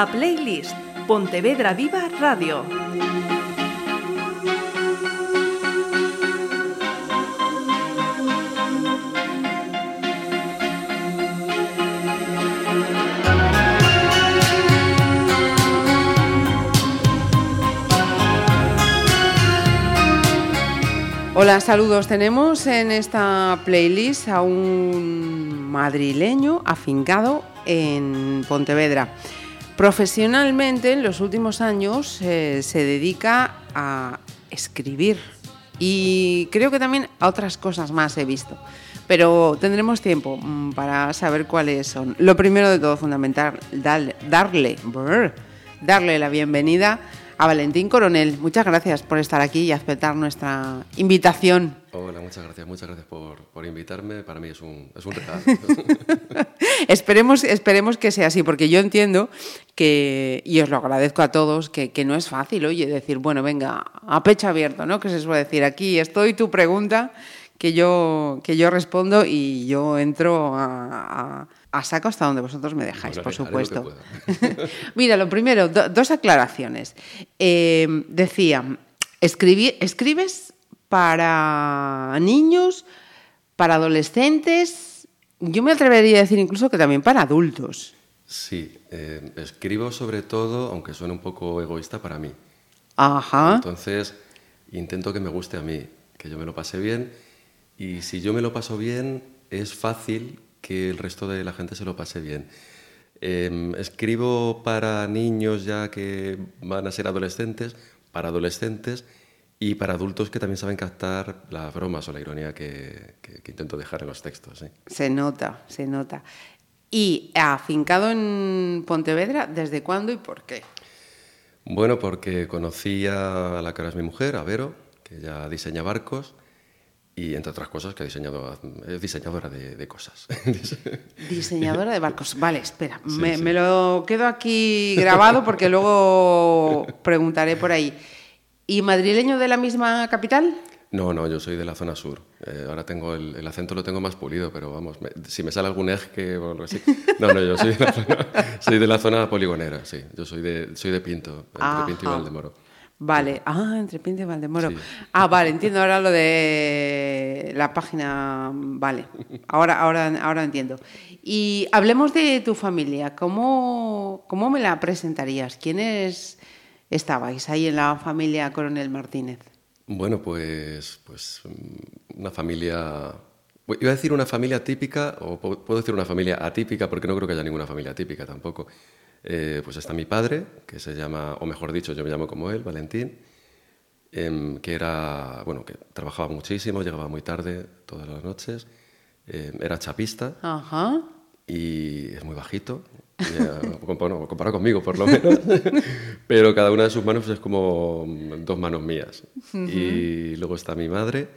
a Playlist Pontevedra Viva Radio. Hola, saludos. Tenemos en esta playlist a un madrileño afincado en Pontevedra. Profesionalmente, en los últimos años, eh, se dedica a escribir y creo que también a otras cosas más he visto. Pero tendremos tiempo mm, para saber cuáles son. Lo primero de todo, fundamental, darle, darle, darle la bienvenida a Valentín Coronel. Muchas gracias por estar aquí y aceptar nuestra invitación. Hola, muchas gracias, muchas gracias por, por invitarme. Para mí es un, es un regalo. esperemos, esperemos que sea así, porque yo entiendo que, y os lo agradezco a todos, que, que, no es fácil, oye, decir, bueno, venga, a pecho abierto, ¿no? Que se suele decir, aquí estoy, tu pregunta, que yo, que yo respondo y yo entro a, a a saco hasta donde vosotros me dejáis, por supuesto. Mira, lo primero, do, dos aclaraciones. Eh, decía, escribí, ¿escribes para niños, para adolescentes? Yo me atrevería a decir incluso que también para adultos. Sí, eh, escribo sobre todo, aunque suene un poco egoísta, para mí. Ajá. Entonces, intento que me guste a mí, que yo me lo pase bien. Y si yo me lo paso bien, es fácil que el resto de la gente se lo pase bien. Eh, escribo para niños ya que van a ser adolescentes, para adolescentes y para adultos que también saben captar las bromas o la ironía que, que, que intento dejar en los textos. Se nota, se nota. ¿Y afincado en Pontevedra, desde cuándo y por qué? Bueno, porque conocí a la que ahora es mi mujer, a Vero, que ella diseña barcos, y entre otras cosas que ha diseñado, es diseñadora de, de cosas. Diseñadora de barcos. Vale, espera, sí, me, sí. me, lo quedo aquí grabado porque luego preguntaré por ahí. ¿Y madrileño de la misma capital? No, no, yo soy de la zona sur. Eh, ahora tengo el, el, acento lo tengo más pulido, pero vamos, me, si me sale algún algo así. No, no, yo soy de la zona, soy de la zona poligonera, sí. Yo soy de, soy de Pinto, entre. Pinto y Valdemoro. Vale, ah, entre Pinto y Valdemoro. Sí. Ah, vale, entiendo ahora lo de la página. Vale, ahora, ahora, ahora entiendo. Y hablemos de tu familia. ¿Cómo, ¿Cómo me la presentarías? ¿Quiénes estabais ahí en la familia Coronel Martínez? Bueno, pues, pues una familia. Iba a decir una familia típica, o puedo decir una familia atípica, porque no creo que haya ninguna familia típica tampoco. Eh, pues está mi padre, que se llama, o mejor dicho, yo me llamo como él, Valentín, eh, que era, bueno, que trabajaba muchísimo, llegaba muy tarde todas las noches, eh, era chapista Ajá. y es muy bajito, bueno, comparado conmigo por lo menos, pero cada una de sus manos es como dos manos mías. Uh -huh. Y luego está mi madre,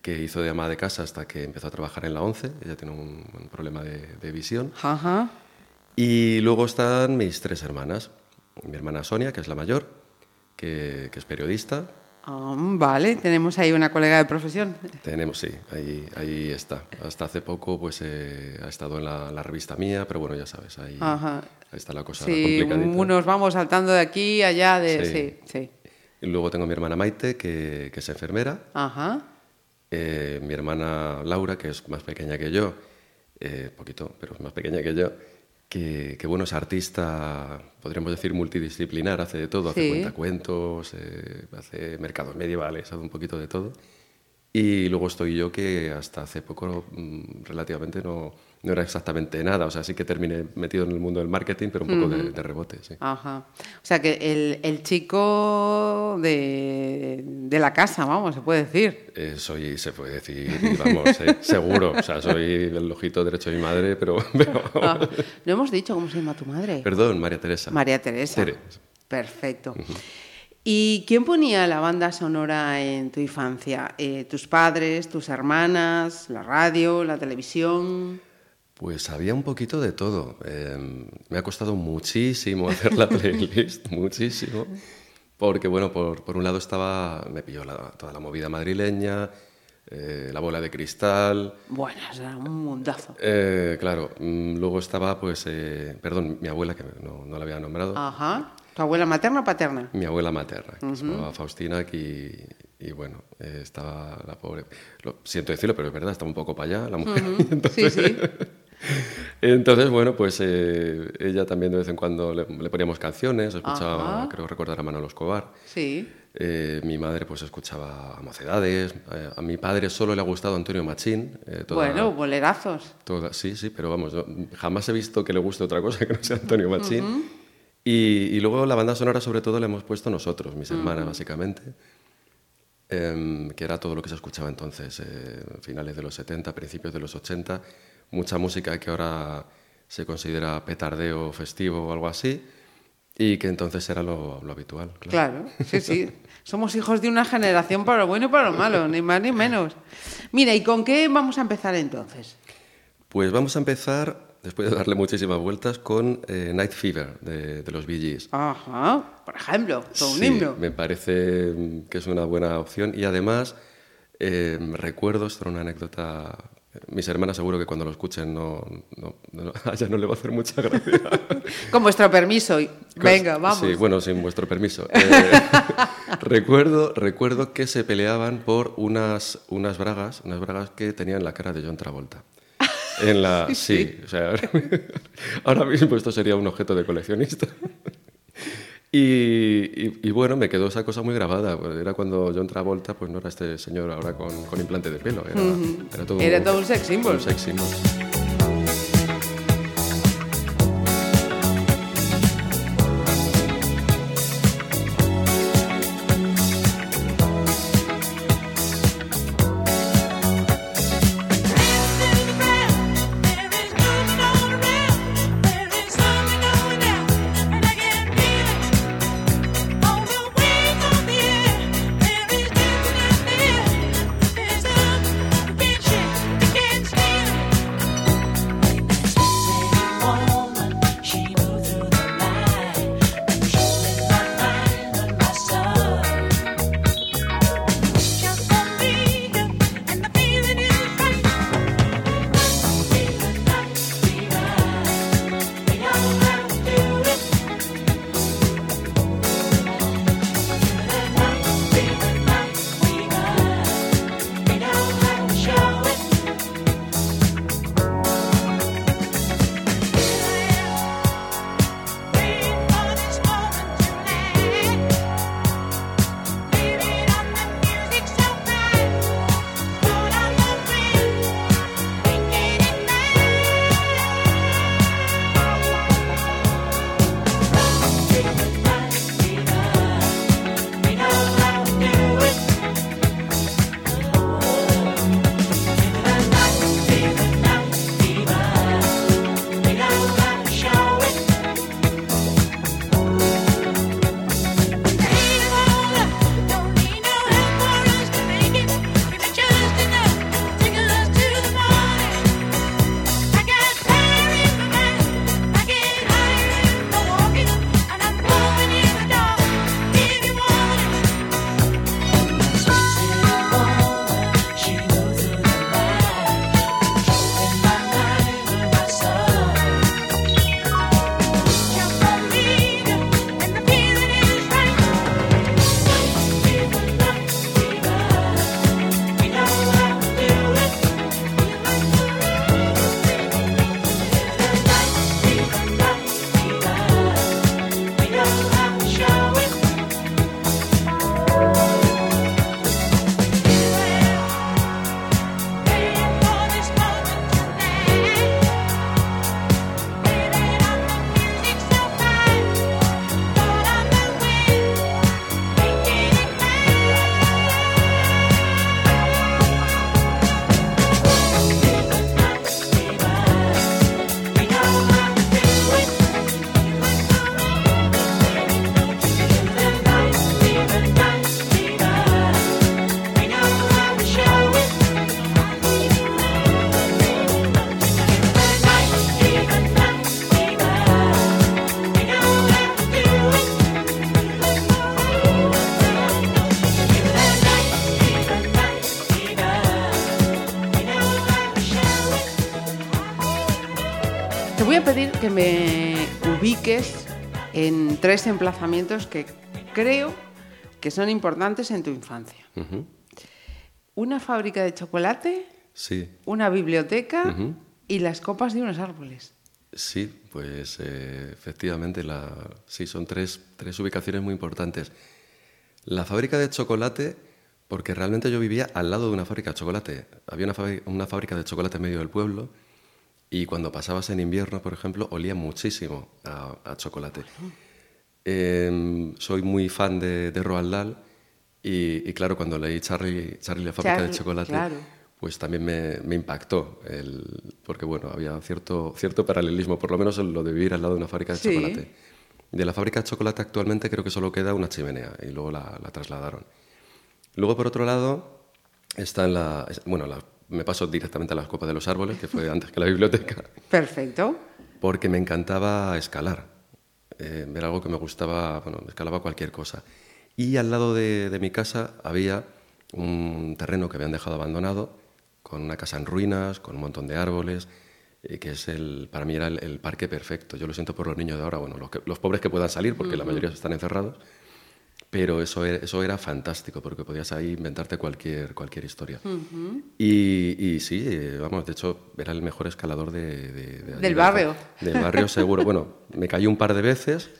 que hizo de ama de casa hasta que empezó a trabajar en la ONCE, ella tiene un, un problema de, de visión. Ajá. Y luego están mis tres hermanas. Mi hermana Sonia, que es la mayor, que, que es periodista. Um, vale, tenemos ahí una colega de profesión. Tenemos, sí, ahí, ahí está. Hasta hace poco pues eh, ha estado en la, la, revista mía, pero bueno, ya sabes, ahí, ahí está la cosa sí, complicadita. Nos vamos saltando de aquí allá, de... Sí, sí. sí. Y luego tengo mi hermana Maite, que, que es enfermera. Ajá. Eh, mi hermana Laura, que es más pequeña que yo, eh, poquito, pero es más pequeña que yo que, que, bueno, es artista, podríamos decir multidisciplinar, hace de todo, hace sí. cuentacuentos, eh, hace mercados medievales, hace un poquito de todo. Y luego estoy yo que hasta hace poco mmm, relativamente no, no era exactamente nada, o sea, sí que terminé metido en el mundo del marketing, pero un poco uh -huh. de, de, rebote, sí. Ajá. O sea, que el, el chico de, de, la casa, vamos, se puede decir. Eh, soy, se puede decir, vamos, eh, seguro. O sea, soy el ojito derecho de mi madre, pero... pero ah, no hemos dicho cómo se llama tu madre. Perdón, María Teresa. María Teresa. Tere. Perfecto. Uh -huh. ¿Y quién ponía la banda sonora en tu infancia? Eh, ¿Tus padres, tus hermanas, la radio, la televisión? Pues había un poquito de todo. Eh, me ha costado muchísimo hacer la playlist, muchísimo. Porque, bueno, por, por, un lado estaba, me pilló la, toda la movida madrileña, eh, La bola de cristal. Bueno, era un mundazo. Eh, claro, mm, luego estaba, pues, eh, perdón, mi abuela, que no, no la había nombrado. Ajá. ¿Tu abuela materna o paterna? Mi abuela materna, que se llamaba Faustina, y, y bueno, estaba la pobre. Lo, siento decirlo, pero es verdad, estaba un poco para allá la mujer. Sí, sí. Entonces, bueno, pues eh, ella también de vez en cuando le, le poníamos canciones, escuchaba, Ajá. creo recordar a Manolo Escobar. Sí. Eh, mi madre pues escuchaba a Mocedades. Eh, a mi padre solo le ha gustado Antonio Machín. eh, toda- Bueno, bolerazos. toda- sí, sí, pero vamos, yo jamás he visto que le guste otra cosa que no sea Antonio Machín. y, y luego la banda sonora sobre todo la hemos puesto nosotros, mis hermanas básicamente, em, que era todo lo que se escuchaba entonces, eh, finales de los 70, principios de los 80, mucha música que ahora se considera petardeo festivo o algo así, y que entonces era lo, lo habitual. Claro. Claro, sí, sí. Somos hijos de una generación para lo bueno y para lo malo, ni más ni menos. Mira, ¿y con qué vamos a empezar entonces? Pues vamos a empezar, después de darle muchísimas vueltas, con eh, Night Fever de, de los Bee Gees. Ajá, por ejemplo, todo un Sí, himno. me parece que es una buena opción y además eh, recuerdo, esto era una anécdota, mis hermanas seguro que cuando lo escuchen no, no, no- a ella no le va a hacer mucha gracia. Con vuestro permiso. Venga, vamos. Sí, bueno, sin vuestro permiso. Eh, recuerdo, recuerdo que se peleaban por unas, unas bragas, unas bragas que tenían la cara de John Travolta. En la, sí, o sea, ahora mismo esto sería un objeto de coleccionista. Y, y- y bueno, me quedó esa cosa muy grabada. Era cuando John Travolta, pues no era este señor ahora con, con implante de pelo. Era, era todo, Era todo un sex symbol. un sex symbol. A pedir que me ubiques en tres emplazamientos que creo que son importantes en tu infancia. Una fábrica de chocolate, Sí, una biblioteca y las copas de unos árboles. sí, pues eh, efectivamente, la, sí, son tres, tres ubicaciones muy importantes. La fábrica de chocolate, porque realmente yo vivía al lado de una fábrica de chocolate. Había una, una fábrica de chocolate en medio del pueblo y cuando pasabas en invierno, por ejemplo, olía muchísimo a, a chocolate. Eh, soy muy fan de, de Roald Dahl y, y claro, cuando leí Charlie, Charlie la fábrica Charlie, de chocolate, claro. pues también me, me impactó, el, porque bueno, había cierto, cierto paralelismo, por lo menos en lo de vivir al lado de una fábrica de Sí. chocolate. De la fábrica de chocolate actualmente creo que solo queda una chimenea y luego la, la trasladaron. Luego, por otro lado, está en la... Bueno, la- me paso directamente a las copas de los árboles, que fue antes que la biblioteca, Perfecto. porque me encantaba escalar. Eh, era algo que me gustaba, bueno, escalaba cualquier cosa. Y al lado de, de mi casa había un terreno que habían dejado abandonado, con una casa en ruinas, con un montón de árboles, eh, que es el, para mí era el, el parque perfecto. Yo lo siento por los niños de ahora, bueno, los, que- los pobres que puedan salir, porque la mayoría están encerrados, pero eso era, eso era fantástico, porque podías ahí inventarte cualquier, cualquier historia. y, y sí, vamos, de hecho, era el mejor escalador de, de- Del de- barrio. Del barrio, seguro. Bueno, me caí un par de veces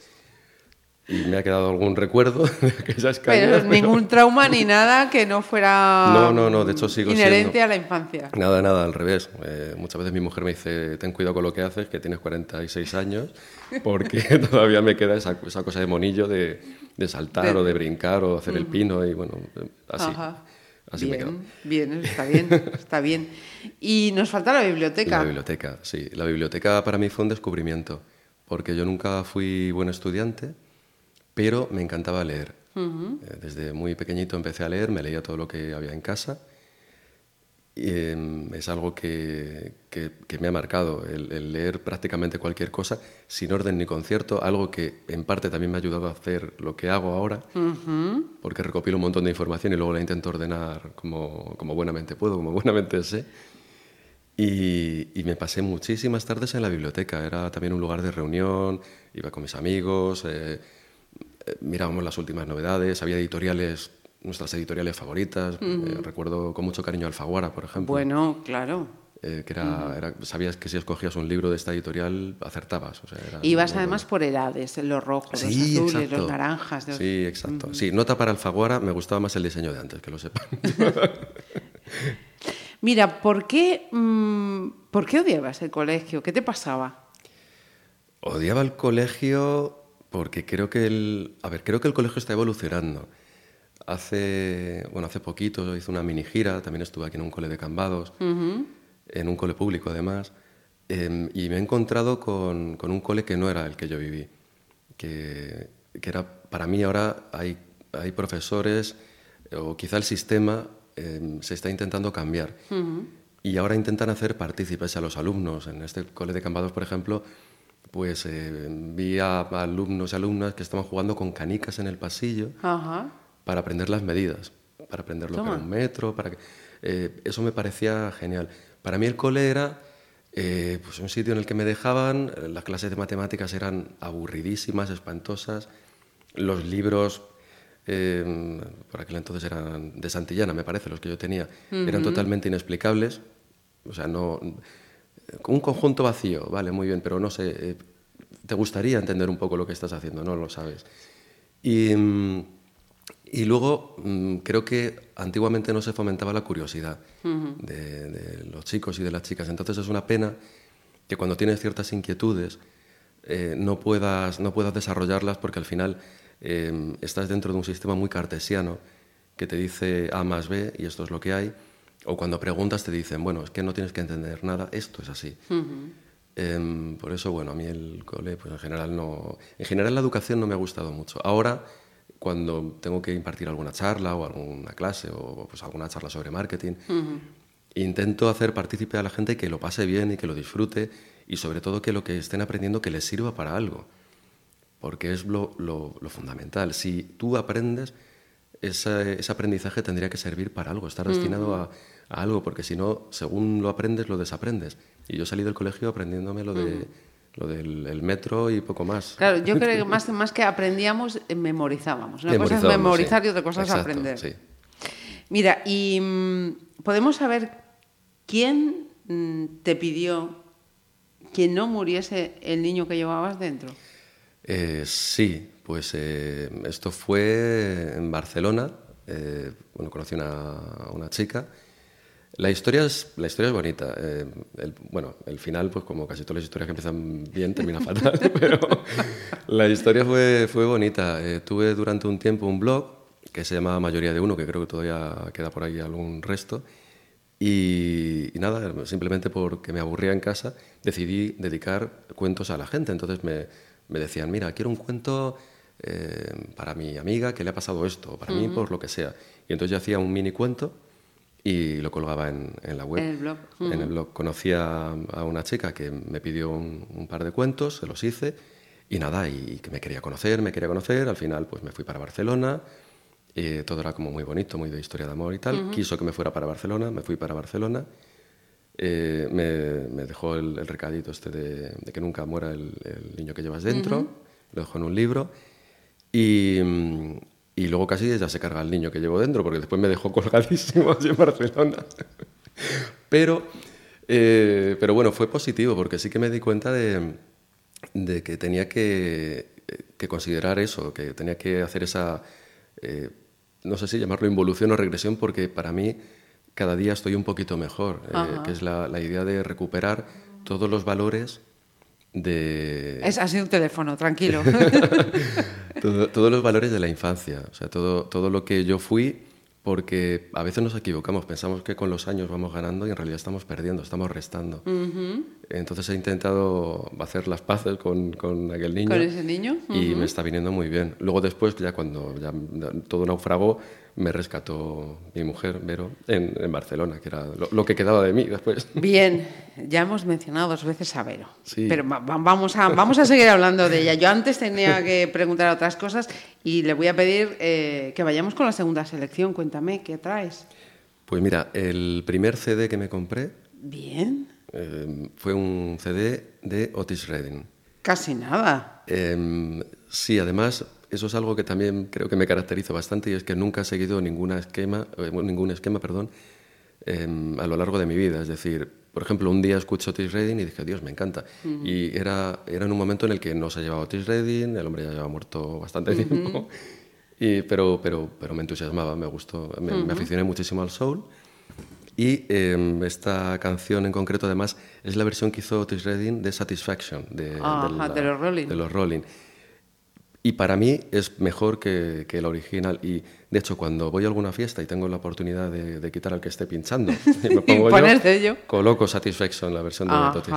y me ha quedado algún recuerdo de aquella escalera. Pero ningún trauma ni nada que no fuera No, no, no, de hecho sigo inherente siendo- a la infancia. Nada, nada, al revés. Eh, muchas veces mi mujer me dice, ten cuidado con lo que haces, que tienes 46 años, porque todavía me queda esa, esa cosa de monillo de, de saltar De- o de brincar o hacer el pino y bueno, eh, así. Ajá. Así me quedo. bien, bien, está bien, está bien. Y nos falta la biblioteca. La biblioteca, sí. La biblioteca para mí fue un descubrimiento, porque yo nunca fui buen estudiante, pero me encantaba leer. Eh, Desde muy pequeñito empecé a leer, me leía todo lo que había en casa. Y, em, es algo que, que- que me ha marcado, el, el leer prácticamente cualquier cosa, sin orden ni concierto, algo que en parte también me ha ayudado a hacer lo que hago ahora, porque recopilo un montón de información y luego la intento ordenar como, como buenamente puedo, como buenamente sé. Y, y me pasé muchísimas tardes en la biblioteca. Era también un lugar de reunión, iba con mis amigos, eh, mirábamos las últimas novedades, había editoriales, nuestras editoriales favoritas. Eh, recuerdo con mucho cariño Alfaguara, por ejemplo. Bueno, claro. eh, que era, era- sabías que si escogías un libro de esta editorial acertabas. O sea, era Ibas además bueno. por edades, los rojos, los Sí, azules, exacto. los naranjas. los- Sí, exacto. Sí, nota para Alfaguara, me gustaba más el diseño de antes, que lo sepan. Mira, ¿por qué, mm, ¿por qué odiabas el colegio? ¿Qué te pasaba? Odiaba el colegio porque creo que el, a ver, creo que el colegio está evolucionando. Hace, bueno, hace poquito hice una mini gira, también estuve aquí en un cole de Cambados, en un cole público además, em, y me he encontrado con, con un cole que no era el que yo viví, que, que era, para mí ahora hay, hay profesores, o quizá el sistema em, se está intentando cambiar. Y ahora intentan hacer partícipes a los alumnos. En este cole de Cambados, por ejemplo, pues eh, vi a alumnos y alumnas que estaban jugando con canicas en el pasillo Ajá. para aprender las medidas, para aprender lo que era un metro, para que, eh, eso me parecía genial. Para mí el cole era eh, pues un sitio en el que me dejaban, las clases de matemáticas eran aburridísimas, espantosas, los libros, eh, por aquel entonces eran de Santillana, me parece, los que yo tenía, eran totalmente inexplicables, o sea, no... Un conjunto vacío, vale, muy bien, pero no sé, eh, te gustaría entender un poco lo que estás haciendo, no lo sabes. Y, y luego mm, creo que antiguamente no se fomentaba la curiosidad de, de los chicos y de las chicas. Entonces es una pena que cuando tienes ciertas inquietudes eh, no, puedas, no puedas desarrollarlas porque al final eh, estás dentro de un sistema muy cartesiano que te dice A más B y esto es lo que hay. O cuando preguntas te dicen, bueno, es que no tienes que entender nada, esto es así. Em, por eso, bueno, a mí el cole, pues en general no... En general la educación no me ha gustado mucho. Ahora, cuando tengo que impartir alguna charla o alguna clase o pues alguna charla sobre marketing, intento hacer partícipe a la gente que lo pase bien y que lo disfrute y sobre todo que lo que estén aprendiendo que les sirva para algo. Porque es lo, lo- lo fundamental. Si tú aprendes, ese, ese aprendizaje tendría que servir para algo, estar destinado a, a algo, porque si no, según lo aprendes, lo desaprendes. Y yo salí del colegio aprendiéndome lo de, lo del el metro y poco más. Claro, yo creo que más, más que aprendíamos, eh, memorizábamos. Una cosa es memorizar sí. y otra cosa es aprender. sí. Mira, y mm, podemos saber quién mm, te pidió que no muriese el niño que llevabas dentro. Eh, sí, pues eh, esto fue en Barcelona. eh, bueno, conocí una, una chica. La historia es, la historia es bonita. eh, el, bueno, el final, pues como casi todas las historias que empiezan bien, termina fatal. pero la historia fue, fue bonita. Eh, tuve durante un tiempo un blog que se llamaba Mayoría de Uno, que creo que todavía queda por ahí algún resto. Y, y nada, simplemente porque me aburría en casa, decidí dedicar cuentos a la gente. Entonces me, me decían, mira, quiero un cuento eh, para mi amiga que le ha pasado esto, para mí por lo que sea. Y entonces yo hacía un mini cuento y lo colgaba en, en la web. En el blog. En el blog. Conocí a, a una chica que me pidió un, un par de cuentos, se los hice y nada, y que me quería conocer, me quería conocer. Al final pues me fui para Barcelona. eh, todo era como muy bonito, muy de historia de amor y tal. Quiso que me fuera para Barcelona, me fui para Barcelona. Eh, me, me dejó el, el recadito este de, de que nunca muera el, el niño que llevas dentro. Lo dejó en un libro. Y, mm, y luego casi ya se carga el niño que llevo dentro, porque después me dejó colgadísimo allí en Barcelona. pero, eh, pero bueno, fue positivo, porque sí que me di cuenta de, de que tenía que, que considerar eso, que tenía que hacer esa, eh, no sé si llamarlo involución o regresión, porque para mí cada día estoy un poquito mejor, eh, que es la, la idea de recuperar todos los valores de... Es, ha sido un teléfono, tranquilo. Todo- todos los valores de la infancia, o sea, todo, todo lo que yo fui, porque a veces nos equivocamos, pensamos que con los años vamos ganando y en realidad estamos perdiendo, estamos restando. Entonces he intentado hacer las paces con, con aquel niño. ¿Con ese niño? Y me está viniendo muy bien. Luego después, ya cuando ya todo naufragó, me rescató mi mujer, Vero, en, en Barcelona, que era lo, lo que quedaba de mí después. Bien, ya hemos mencionado dos veces a Vero, Sí. pero va- va- vamos a, vamos a seguir hablando de ella. Yo antes tenía que preguntar otras cosas y le voy a pedir eh, que vayamos con la segunda selección. Cuéntame, ¿qué traes? Pues mira, el primer CD que me compré Bien, eh, fue un CD de Otis Redding. casi nada. Em, sí, además, eso es algo que también creo que me caracteriza bastante y es que nunca he seguido ninguna esquema, eh, ningún esquema perdón, em, a lo largo de mi vida. Es decir, por ejemplo, un día escucho Otis Redding y dije, Dios, me encanta. Y era, era en un momento en el que no se llevaba Otis Redding, el hombre ya llevaba muerto bastante tiempo, y, pero, pero, pero me entusiasmaba, me gustó, me, me aficioné muchísimo al soul. Y em, esta canción en concreto, además, es la versión que hizo Otis Redding de Satisfaction, de, Ajá, de los Rolling. de los Rolling. Y para mí es mejor que, que la original. Y de hecho, cuando voy a alguna fiesta y tengo la oportunidad de, de quitar al que esté pinchando y me pongo poner yo, sello. coloco Satisfaction, la versión de Otis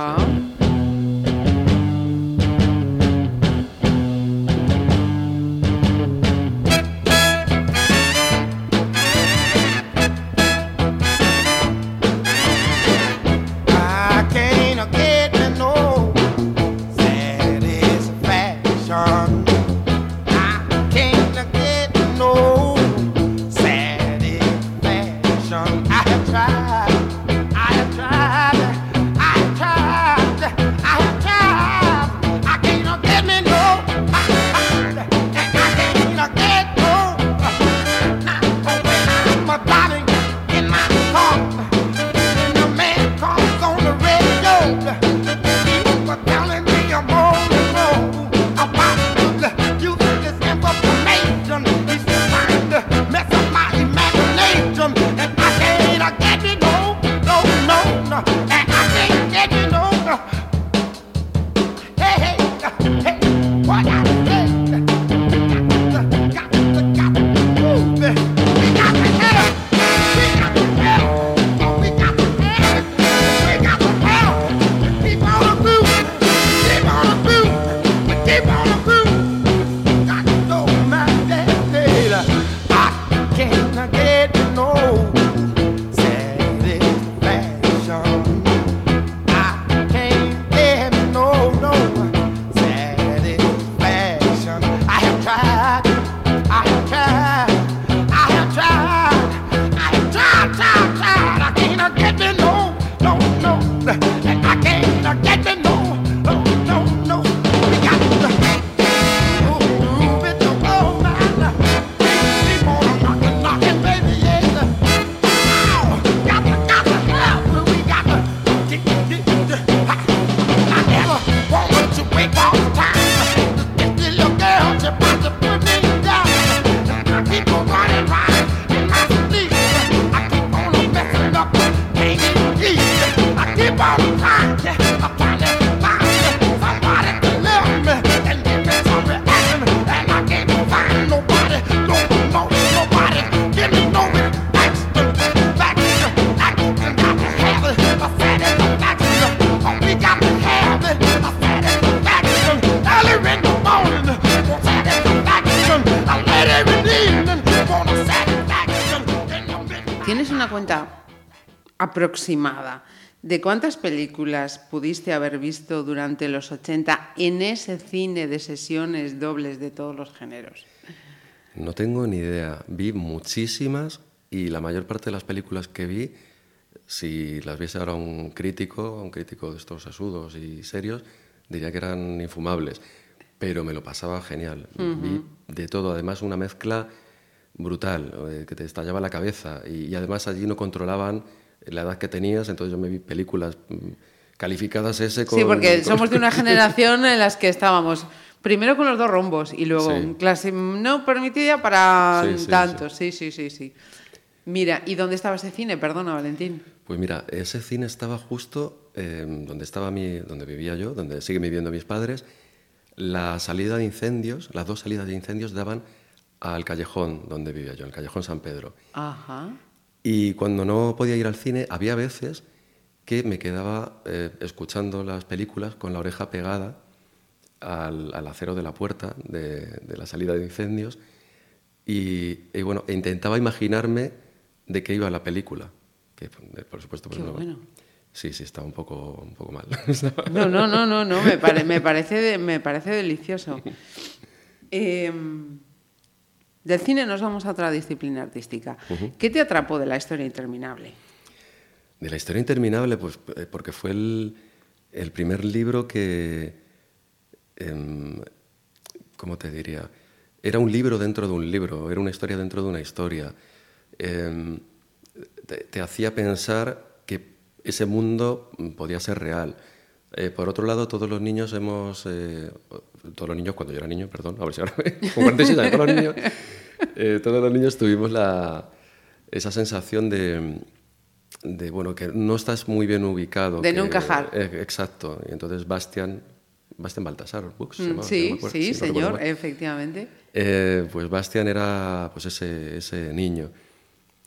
aproximada de cuántas películas pudiste haber visto durante los 80 en ese cine de sesiones dobles de todos los géneros? No tengo ni idea. Vi muchísimas y la mayor parte de las películas que vi, si las viese ahora un crítico, un crítico de estos asudos y serios, diría que eran infumables. Pero me lo pasaba genial. Vi de todo, además una mezcla brutal, eh, que te estallaba la cabeza. Y, y además allí no controlaban la edad que tenías, entonces yo me vi películas mm, calificadas ese con... Sí, porque con- somos de una generación en las que estábamos primero con los dos rombos y luego Sí. clase no permitida para Sí, sí, tantos. Sí. sí, sí, sí, Mira, ¿y dónde estaba ese cine? Perdona, Valentín. Pues mira, ese cine estaba justo eh, donde estaba mi, donde vivía yo, donde siguen viviendo mis padres. La salida de incendios, las dos salidas de incendios daban al callejón donde vivía yo, el callejón San Pedro. Ajá. Y cuando no podía ir al cine, había veces que me quedaba eh, escuchando las películas con la oreja pegada al, al acero de la puerta de, de la salida de incendios y, y bueno, e intentaba imaginarme de qué iba la película. Que eh, por supuesto, pues Qué no. bueno. Sí, sí, estaba un poco, un poco mal. No, no, no, no, no, me, pare- me, parece, me parece delicioso. Em, del cine nos vamos a otra disciplina artística. ¿Qué te atrapó de la historia interminable? De la historia interminable, pues eh, porque fue el, el primer libro que, em, ¿cómo te diría? Era un libro dentro de un libro, era una historia dentro de una historia. Em, te, te hacía pensar que ese mundo mm, podía ser real. Eh, por otro lado, todos los niños hemos, eh, todos los niños, cuando yo era niño, perdón, a ver si ahora me, con 46 años, todos los niños, eh, todos los niños tuvimos la, esa sensación de, de, bueno, que no estás muy bien ubicado. De no que- encajar. eh, exacto. Y entonces Bastian, Bastian Baltasar, Books, Mm, llamaba, no sí, sí, no señor, mal. efectivamente. Eh, pues Bastian era pues ese, ese niño.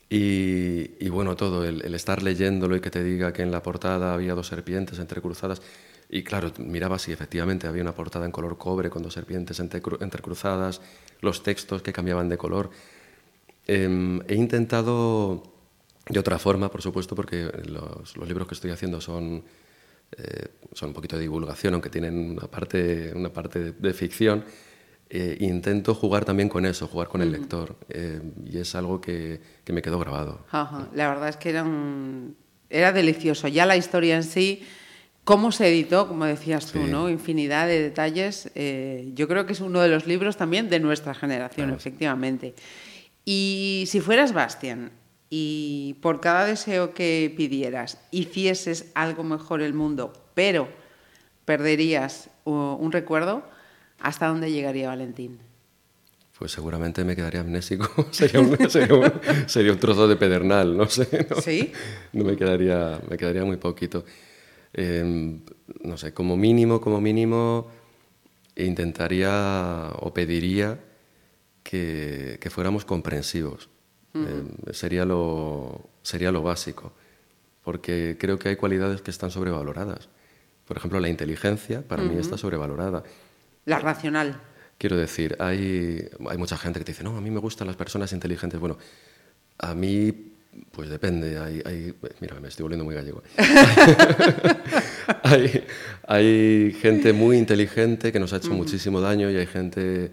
Y, bueno, todo, el, estar leyéndolo y que te diga que en la portada había dos serpientes entrecruzadas. Y claro, mirabas y efectivamente había una portada en color cobre con dos serpientes entrecru- entrecruzadas, los textos que cambiaban de color. Em, he intentado, de otra forma, por supuesto, porque los, libros que estoy haciendo son, eh, son un poquito de divulgación, aunque tienen una parte, una parte de ficción. Eh, intento jugar también con eso, jugar con el lector. eh, y es algo que, que me quedó grabado. Ajá, La verdad es que era, un- era delicioso. Ya la historia en sí, cómo se editó, como decías tú, Sí. ¿no? Infinidad de detalles. eh, yo creo que es uno de los libros también de nuestra generación, Claro. efectivamente. Y si fueras Bastian y por cada deseo que pidieras hicieses algo mejor el mundo, pero perderías uh, un recuerdo, ¿hasta dónde llegaría Valentín? Pues seguramente me quedaría amnésico. sería, un, sería, un, sería un trozo de pedernal, no sé. ¿no? ¿Sí? No me quedaría, me quedaría muy poquito. Eh, no sé, como mínimo, como mínimo, intentaría o pediría que, que fuéramos comprensivos. Eh, sería, lo, sería lo básico. Porque creo que hay cualidades que están sobrevaloradas. Por ejemplo, la inteligencia para mí está sobrevalorada. La racional. Quiero decir, hay, hay mucha gente que te dice, no, a mí me gustan las personas inteligentes. Bueno, a mí, pues depende. Hay, hay- mira, me estoy volviendo muy gallego. hay, hay gente muy inteligente que nos ha hecho muchísimo daño y hay gente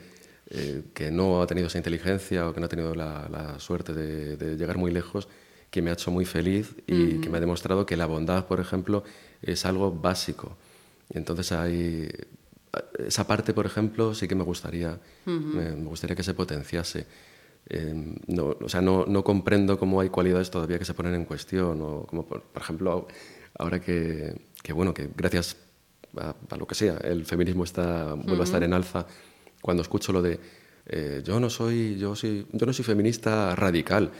eh, que no ha tenido esa inteligencia o que no ha tenido la, la suerte de, de llegar muy lejos que me ha hecho muy feliz y que me ha demostrado que la bondad, por ejemplo, es algo básico. Y entonces hay esa parte, por ejemplo, sí que me gustaría, me, me gustaría que se potenciase. Eh, no, o sea, no, no comprendo cómo hay cualidades todavía que se ponen en cuestión, o como por, por ejemplo ahora que, que, bueno, que gracias a, a lo que sea, el feminismo está, vuelve a estar en alza, cuando escucho lo de eh, yo no soy, yo soy, yo no soy feminista radical,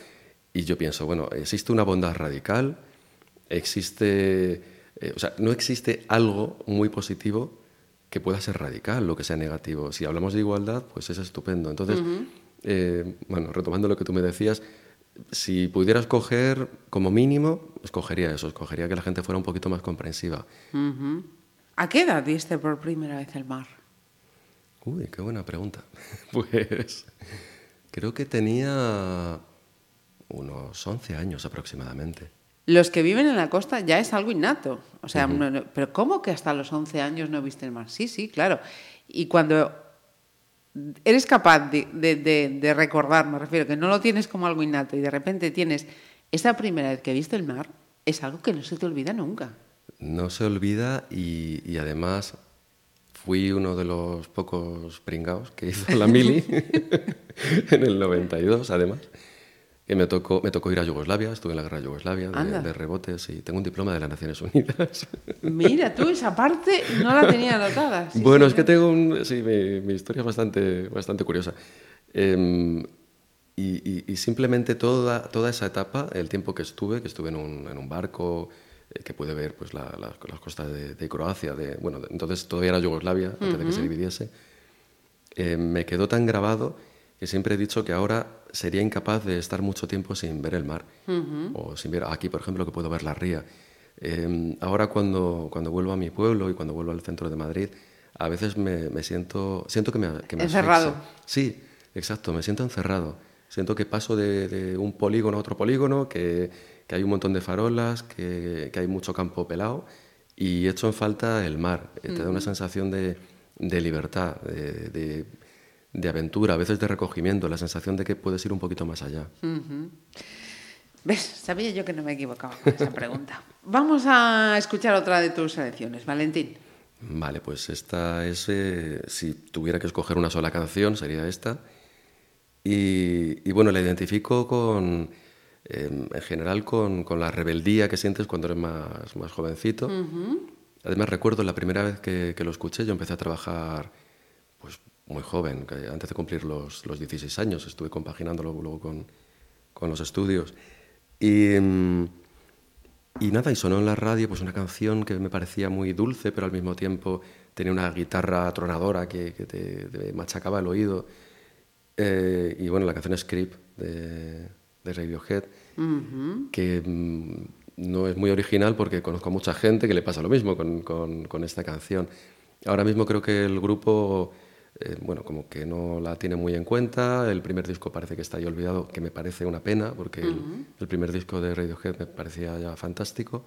y yo pienso, bueno, existe una bondad radical, existe, eh, o sea, no existe algo muy positivo que pueda ser radical, lo que sea negativo. Si hablamos de igualdad, pues es estupendo. Entonces, eh, bueno, retomando lo que tú me decías, si pudiera escoger como mínimo, escogería eso, escogería que la gente fuera un poquito más comprensiva. ¿A qué edad viste por primera vez el mar? Uy, qué buena pregunta. Pues creo que tenía unos 11 años aproximadamente. Los que viven en la costa ya es algo innato. O sea, no- no- pero ¿cómo que hasta los 11 años no viste el mar? Sí, sí, claro. Y cuando eres capaz de, de- de- de recordar, me refiero, que no lo tienes como algo innato y de repente tienes esa primera vez que viste el mar, es algo que no se te olvida nunca. No se olvida y, y además fui uno de los pocos pringaos que hizo la mili en el 92, además. Que me tocó, me tocó ir a Yugoslavia, estuve en la guerra de Yugoslavia, de, de rebotes, y tengo un diploma de las Naciones Unidas. Mira, tú esa parte no la tenía anotada. Sí, bueno, sí, es que tengo un... Sí, mi, mi historia es bastante, bastante curiosa. Em, y, y- y simplemente toda, toda esa etapa, el tiempo que estuve, que estuve en un, en un barco, eh, que pude ver pues, la- la- las costas de, de Croacia, de, bueno, entonces todavía era Yugoslavia, antes de que se dividiese, eh, me quedó tan grabado que siempre he dicho que ahora sería incapaz de estar mucho tiempo sin ver el mar. O sin ver, aquí por ejemplo, que puedo ver la ría. Eh, ahora cuando, cuando vuelvo a mi pueblo y cuando vuelvo al centro de Madrid, a veces me, me siento, siento que me, que me Encerrado. asfixia. Sí, exacto, me siento encerrado. Siento que paso de, de un polígono a otro polígono, que, que hay un montón de farolas, que, que hay mucho campo pelado y echo en falta el mar. Eh, Te da una sensación de, de libertad, de, de- de aventura, a veces de recogimiento, la sensación de que puedes ir un poquito más allá. ¿Ves? Sabía yo que no me equivocaba con esa pregunta. Vamos a escuchar otra de tus selecciones, Valentín. Vale, pues esta es, eh, si tuviera que escoger una sola canción, sería esta. Y, y bueno, la identifico con, eh, en general con, con la rebeldía que sientes cuando eres más, más jovencito. Además, recuerdo la primera vez que, que lo escuché, yo empecé a trabajar pues, muy joven, que antes de cumplir los, los 16 años, estuve compaginándolo luego con, con los estudios. Y, mm, y nada, y sonó en la radio pues una canción que me parecía muy dulce, pero al mismo tiempo tenía una guitarra tronadora que, que te, te machacaba el oído. Eh, y bueno, la canción Creep de, de Radiohead, que mm, no es muy original porque conozco a mucha gente que le pasa lo mismo con, con- con esta canción. Ahora mismo creo que el grupo, eh, bueno, como que no la tiene muy en cuenta. El primer disco parece que está ahí olvidado, que me parece una pena porque el, el primer disco de Radiohead me parecía ya fantástico.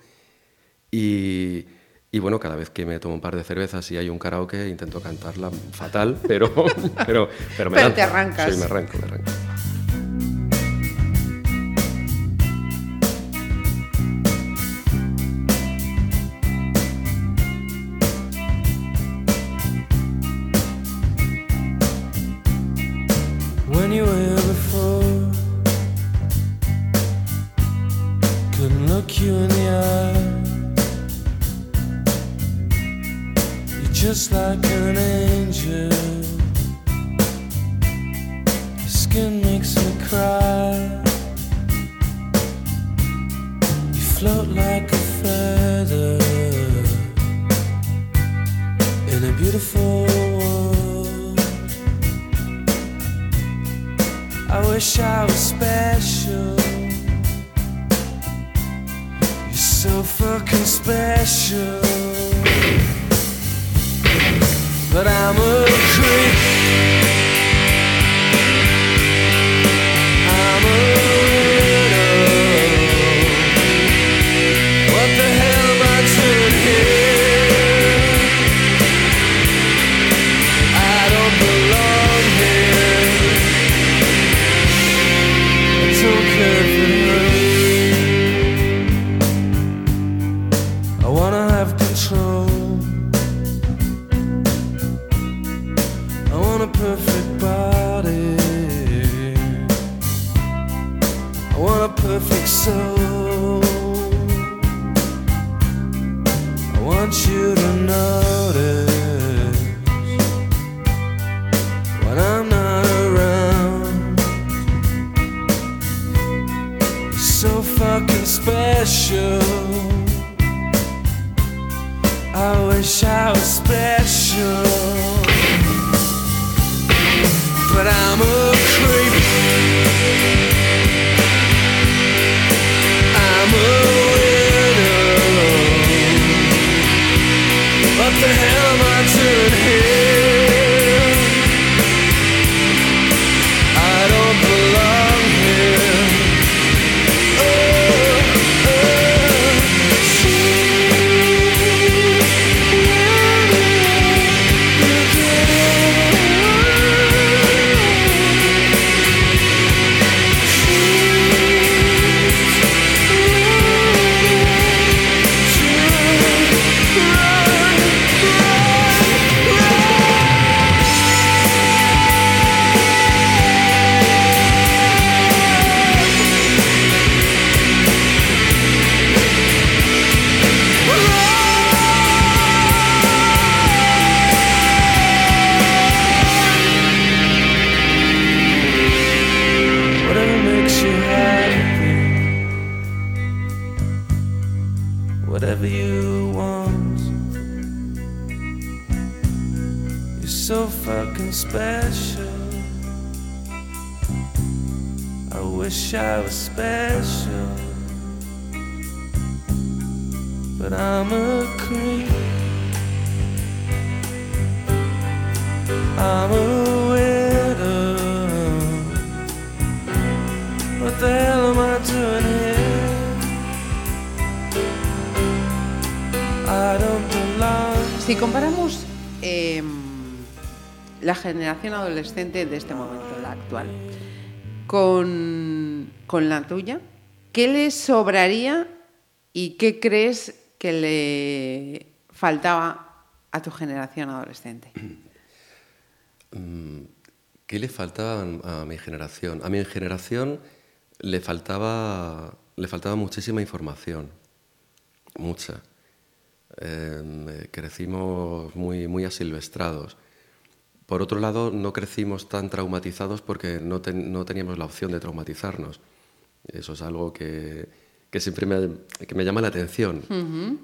Y, y bueno, cada vez que me tomo un par de cervezas y hay un karaoke, intento cantarla fatal, pero, pero, pero me Pero lanzo. te arrancas. Sí, me arranco, me arranco. so adolescente de este momento, la actual, con, con la tuya, ¿qué le sobraría y qué crees que le faltaba a tu generación adolescente? ¿Qué le faltaba a mi generación? A mi generación le faltaba, le faltaba muchísima información, mucha. Eh, crecimos muy, muy asilvestrados. Por otro lado, no crecimos tan traumatizados porque no, ten- no teníamos la opción de traumatizarnos. Eso es algo que, que siempre me, que me llama la atención.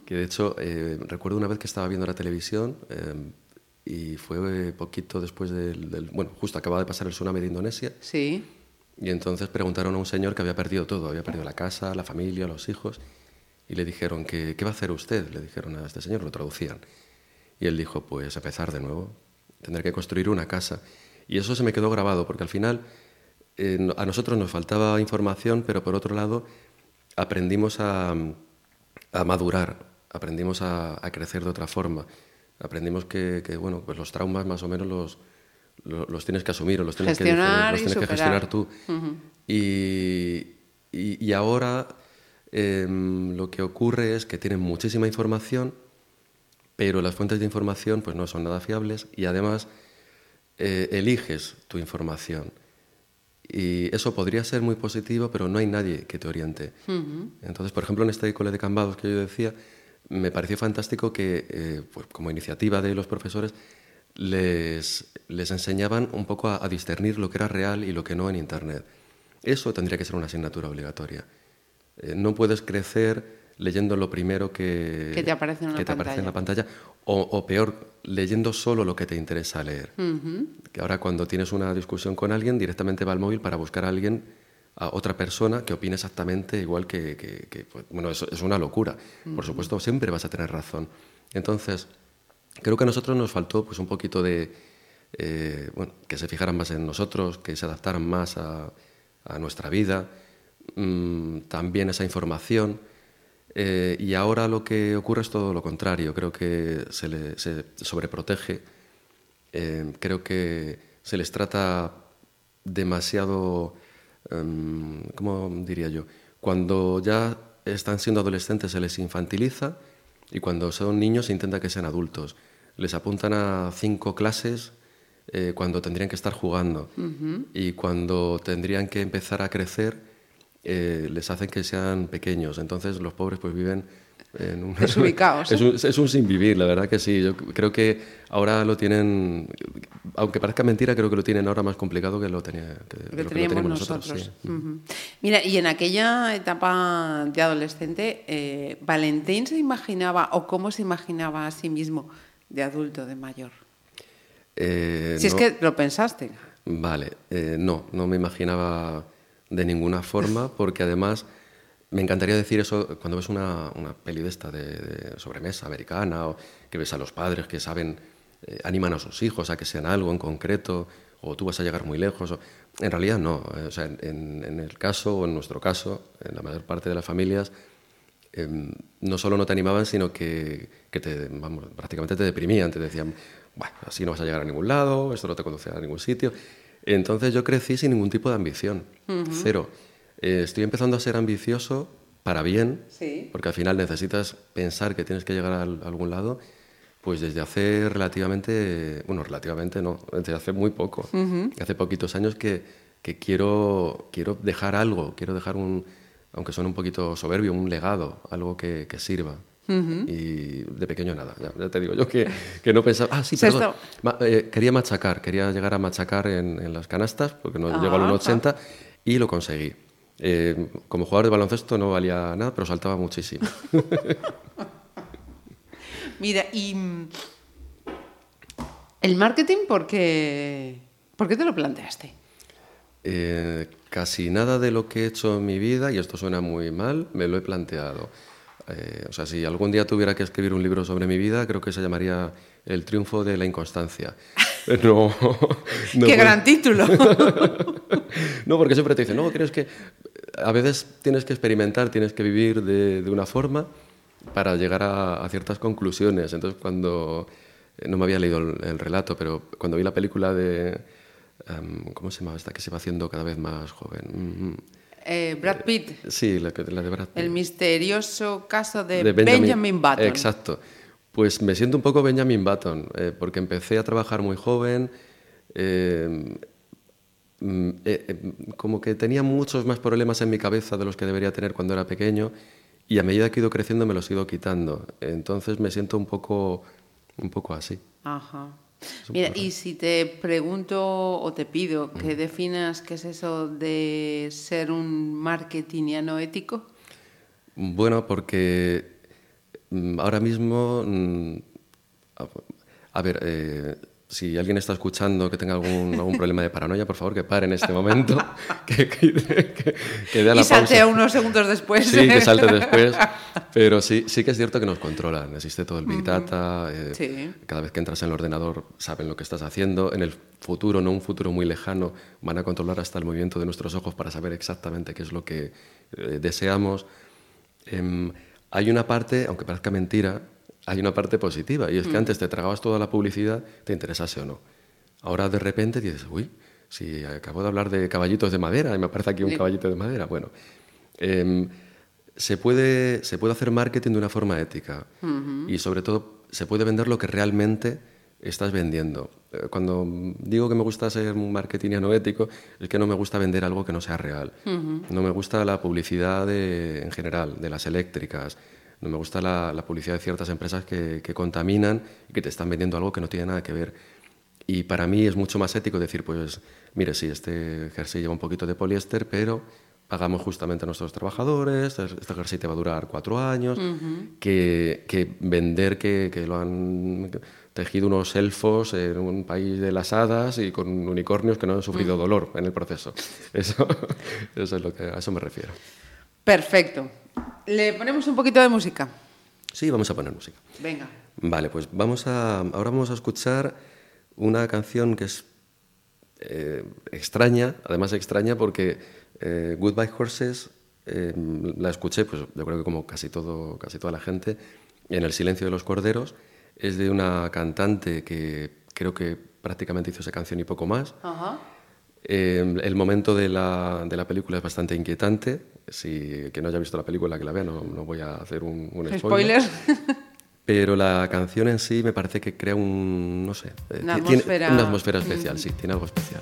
Que de hecho, eh, recuerdo una vez que estaba viendo la televisión eh, y fue poquito después del, del- Bueno, justo acababa de pasar el tsunami de Indonesia. Sí. Y entonces preguntaron a un señor que había perdido todo, había perdido la casa, la familia, los hijos, y le dijeron, que, ¿qué va a hacer usted? Le dijeron a este señor, lo traducían. Y él dijo, pues empezar de nuevo, tendré que construir una casa. Y eso se me quedó grabado, porque al final eh, a nosotros nos faltaba información, pero por otro lado aprendimos a, a madurar, aprendimos a, a crecer de otra forma. Aprendimos que, que, bueno, pues los traumas más o menos los, lo- los, tienes que asumir o los tienes, que, Gestionar los tienes que gestionar tú. y, y- y ahora em, lo que ocurre es que tienen muchísima información, pero las fuentes de información pues no son nada fiables y además eh, eliges tu información. Y eso podría ser muy positivo, pero no hay nadie que te oriente. Entonces, por ejemplo, en este cole de Cambados que yo decía, me pareció fantástico que, eh, pues, como iniciativa de los profesores, les, les enseñaban un poco a, a discernir lo que era real y lo que no en Internet. Eso tendría que ser una asignatura obligatoria. Eh, no puedes crecer leyendo lo primero que, Que te aparece en una que te aparece en la pantalla. o, o peor, leyendo solo lo que te interesa leer. Que ahora cuando tienes una discusión con alguien, directamente va al móvil para buscar a alguien, a otra persona que opine exactamente igual que... que- pues, bueno, eso es una locura. Por supuesto, siempre vas a tener razón. Entonces, creo que a nosotros nos faltó pues, un poquito de... eh, bueno, que se fijaran más en nosotros, que se adaptaran más a, a nuestra vida, mm, también esa información. Eh, y ahora lo que ocurre es todo lo contrario. Creo que se, le, se sobreprotege. Eh, creo que se les trata demasiado, em, ¿cómo diría yo? Cuando ya están siendo adolescentes se les infantiliza y cuando son niños se intenta que sean adultos. Les apuntan a cinco clases eh, cuando tendrían que estar jugando y cuando tendrían que empezar a crecer eh, les hacen que sean pequeños. Entonces los pobres pues viven en un... Desubicados, ¿eh? es, un, es un sin vivir, la verdad que sí. Yo creo que ahora lo tienen, aunque parezca mentira, creo que lo tienen ahora más complicado que lo, tenía, que, Lo que lo que lo teníamos nosotros. sí. Ujú. Mira, y en aquella etapa de adolescente, eh, ¿Valentín se imaginaba o cómo se imaginaba a sí mismo de adulto, de mayor? Eh, si es que lo pensaste. Vale, eh, no, no me imaginaba de ninguna forma, porque además me encantaría decir eso cuando ves una, una peli de esta de, sobremesa americana, o que ves a los padres que saben, eh, animan a sus hijos a que sean algo en concreto, o tú vas a llegar muy lejos. o- En realidad no, eh, o sea, en, en el caso, o en nuestro caso, en la mayor parte de las familias, em, no solo no te animaban, sino que, que te, vamos, prácticamente te deprimían, te decían, bueno, así no vas a llegar a ningún lado, esto no te conduce a ningún sitio. Entonces yo crecí sin ningún tipo de ambición, cero. Eh, estoy empezando a ser ambicioso para bien, Sí. porque al final necesitas pensar que tienes que llegar a algún lado, pues desde hace relativamente, bueno, relativamente no, desde hace muy poco, hace poquitos años que, que quiero, quiero dejar algo, quiero dejar un, aunque suene un poquito soberbio, un legado, algo que, que sirva. Y de pequeño nada, ya, ya te digo yo que, que no pensaba, ah, sí, perdón, Ma- eh, quería machacar, quería llegar a machacar en, en las canastas, porque no Ah, llego al ah. 1,80 y lo conseguí. Eh, como jugador de baloncesto no valía nada, pero saltaba muchísimo. Mira, y mm, el marketing, ¿por qué, ¿por qué te lo planteaste? Eh, casi nada de lo que he hecho en mi vida, y esto suena muy mal, me lo he planteado. Eh, o sea, si algún día tuviera que escribir un libro sobre mi vida, creo que se llamaría El triunfo de la inconstancia. No, no ¡Qué gran título! No, porque siempre te dicen, no, tienes que. A veces tienes que experimentar, tienes que vivir de, de una forma para llegar a, a ciertas conclusiones. Entonces, cuando. eh, No me había leído el, el relato, pero cuando vi la película de. em, ¿Cómo se llama esta que se va haciendo cada vez más joven? Mm, Eh, Brad Pitt, Sí, la, de Brad Pitt. el misterioso caso de, de Benjamin, Button. Exacto. Pues me siento un poco Benjamin Button, eh, porque empecé a trabajar muy joven, eh, mm, eh, como que tenía muchos más problemas en mi cabeza de los que debería tener cuando era pequeño, y a medida que he ido creciendo me los he ido quitando. Entonces me siento un poco, un poco así. Ajá. Mira, y si te pregunto o te pido Mm. que definas qué es eso de ser un marketingiano ético. Bueno, porque mm, ahora mismo, mm, a, a ver, eh, si alguien está escuchando que tenga algún, algún problema de paranoia, por favor que pare en este momento, que, que, que- que dé a la y salte pausa. unos segundos después. Sí, que salte después. Pero sí, sí que es cierto que nos controlan. Existe todo el Big Data. eh, Sí. Cada vez que entras en el ordenador saben lo que estás haciendo. En el futuro, no un futuro muy lejano, van a controlar hasta el movimiento de nuestros ojos para saber exactamente qué es lo que eh, deseamos. Em, hay una parte, aunque parezca mentira, hay una parte positiva. Y es que antes te tragabas toda la publicidad, te interesase o no. Ahora de repente dices, uy, si acabo de hablar de caballitos de madera y me aparece aquí un Sí. caballito de madera. Bueno, em, se, puede, se puede hacer marketing de una forma ética y sobre todo se puede vender lo que realmente estás vendiendo. Eh, Cuando digo que me gusta ser un marketingiano ético, es que no me gusta vender algo que no sea real. No me gusta la publicidad de- en general, de las eléctricas. No me gusta la, la publicidad de ciertas empresas que, que contaminan y que te están vendiendo algo que no tiene nada que ver. Y para mí es mucho más ético decir, pues, mire, sí, este jersey lleva un poquito de poliéster, pero pagamos justamente a nuestros trabajadores, este jersey te va a durar cuatro años, que, que vender que, que lo han tejido unos elfos en un país de las hadas y con unicornios que no han sufrido dolor en el proceso. Eso, eso es lo que a eso me refiero. Perfecto. Le ponemos un poquito de música. Sí, vamos a poner música. Venga. Vale, pues vamos a, ahora vamos a escuchar una canción que es eh, extraña, además extraña porque eh, Goodbye Horses eh, la escuché, pues yo creo que como casi, todo, casi toda la gente, en El silencio de los corderos. Es de una cantante que creo que prácticamente hizo esa canción y poco más. Ajá. Eh, el momento de la, de la película es bastante inquietante. Si que no haya visto la película, que la vea, no, no voy a hacer un, un spoiler. Spoiler. Pero la canción en sí me parece que crea un, no sé, eh, Una ti- tiene atmósfera. una atmósfera especial, sí, tiene algo especial.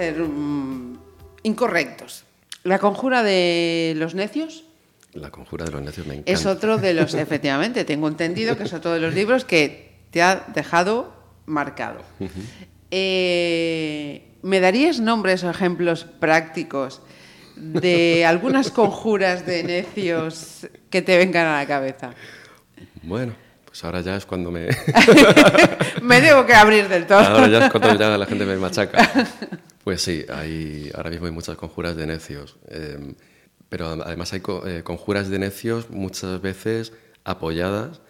Ser mm, incorrectos. La conjura de los necios La conjura de los necios me encanta. es otro de los, efectivamente, tengo entendido que es otro de los libros que te ha dejado marcado. Eh, ¿Me darías nombres o ejemplos prácticos de algunas conjuras de necios que te vengan a la cabeza? Bueno, pues ahora ya es cuando me... Me debo que abrir del todo. ahora ya es cuando ya la gente me machaca. Pues sí, hay, ahora mismo hay muchas conjuras de necios. eh, pero además hay co- eh, conjuras de necios muchas veces apoyadas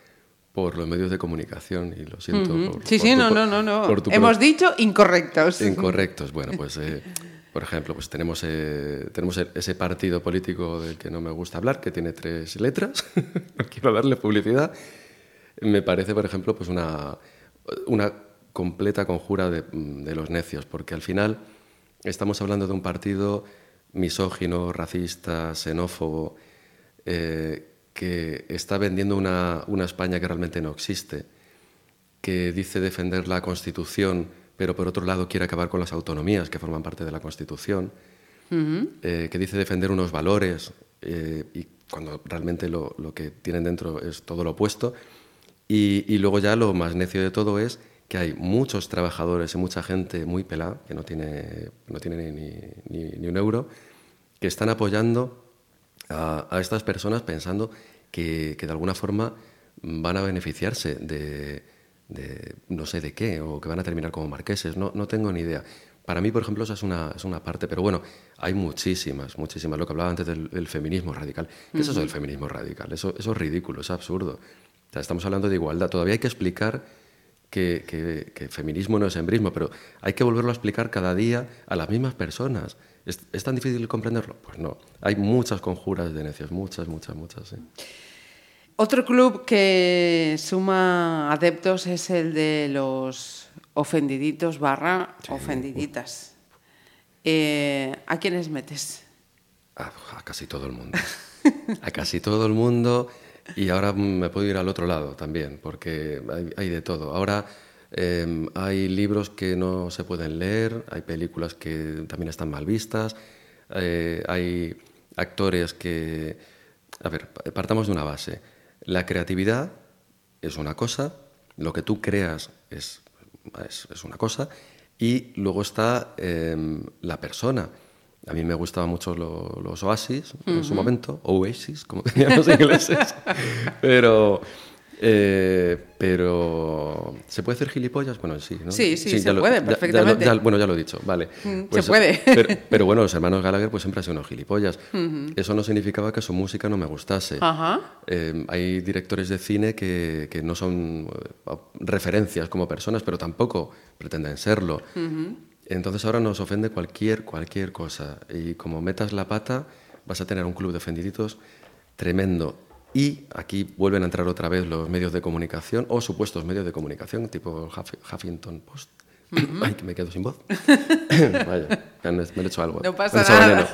por los medios de comunicación. Y lo siento. Por- sí, por sí, tu- no, no, no, no. por tu Hemos dicho incorrectos. Incorrectos. Bueno, pues, eh, por ejemplo, pues tenemos, eh, tenemos el- ese partido político del que no me gusta hablar, que tiene tres letras. no quiero darle publicidad. Me parece, por ejemplo, pues una, una completa conjura de, de los necios, porque al final estamos hablando de un partido misógino, racista, xenófobo, eh, que está vendiendo una, una España que realmente no existe que dice defender la Constitución, pero por otro lado quiere acabar con las autonomías que forman parte de la Constitución, eh, que dice defender unos valores eh, y cuando realmente lo, lo que tienen dentro es todo lo opuesto. Y, y luego ya lo más necio de todo es que hay muchos trabajadores y mucha gente muy pelada, que no tiene, no tiene ni, ni- ni un euro, que están apoyando a, a estas personas pensando que, que de alguna forma van a beneficiarse de, de no sé de qué, o que van a terminar como marqueses, no, no tengo ni idea. Para mí, por ejemplo, esa es una, es una parte, pero bueno, hay muchísimas, muchísimas. Lo que hablaba antes del, del feminismo radical. ¿Qué es eso del feminismo radical? Eso, eso es ridículo, es absurdo. O sea, estamos hablando de igualdad. Todavía hay que explicar que, que, que feminismo no es embrismo, pero hay que volverlo a explicar cada día a las mismas personas. ¿Es, es tan difícil comprenderlo? Pues no. Hay muchas conjuras de necios, muchas, muchas, muchas. sí. Otro club que suma adeptos es el de los ofendiditos barra ofendiditas. Eh, ¿A quiénes metes? A, a casi todo el mundo. A casi todo el mundo. Y ahora me puedo ir al otro lado también, porque hay, de todo. Ahora eh, hay libros que no se pueden leer, hay películas que también están mal vistas, eh, hay actores que... A ver, partamos de una base. La creatividad es una cosa, lo que tú creas es, es, una cosa, y luego está eh, la persona. A mí me gustaban mucho lo- los Oasis en su momento, Oasis, como tenían los ingleses. pero, eh, pero, ¿se puede hacer gilipollas? Bueno, sí, ¿no? Sí, sí, se lo- puede, ya- ya lo- perfectamente. bueno, ya lo he dicho, vale. Mm, Pues, se puede. Pero, pero bueno, los hermanos Gallagher pues siempre han sido unos gilipollas. Eso no significaba que su música no me gustase. Eh, hay directores de cine que, que no son eh, referencias como personas, pero tampoco pretenden serlo. Entonces ahora nos ofende cualquier, cualquier cosa. Y como metas la pata, vas a tener un club de ofendiditos tremendo. Y aquí vuelven a entrar otra vez los medios de comunicación, o supuestos medios de comunicación, tipo Huff- Huffington Post. Ay, que me quedo sin voz. Vaya, me han- hecho algo. No pasa nada.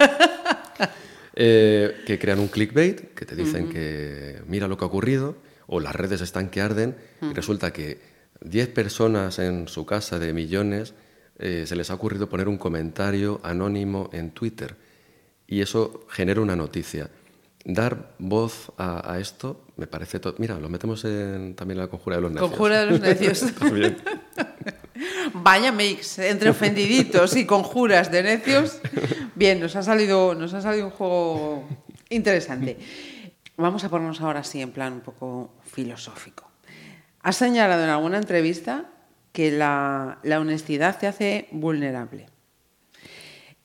Eh, que crean un clickbait, que te dicen que mira lo que ha ocurrido, o las redes están que arden, y resulta que 10 personas en su casa de millones eh, se les ha ocurrido poner un comentario anónimo en Twitter, y eso genera una noticia. Dar voz a, a esto me parece... to- Mira, lo metemos en, también en la conjura de los necios. Conjura de los necios. Vaya mix entre ofendiditos y conjuras de necios. Bien, nos ha salido, nos ha salido un juego interesante. Vamos a ponernos ahora sí en plan un poco filosófico. Has señalado en alguna entrevista que la, la honestidad te hace vulnerable.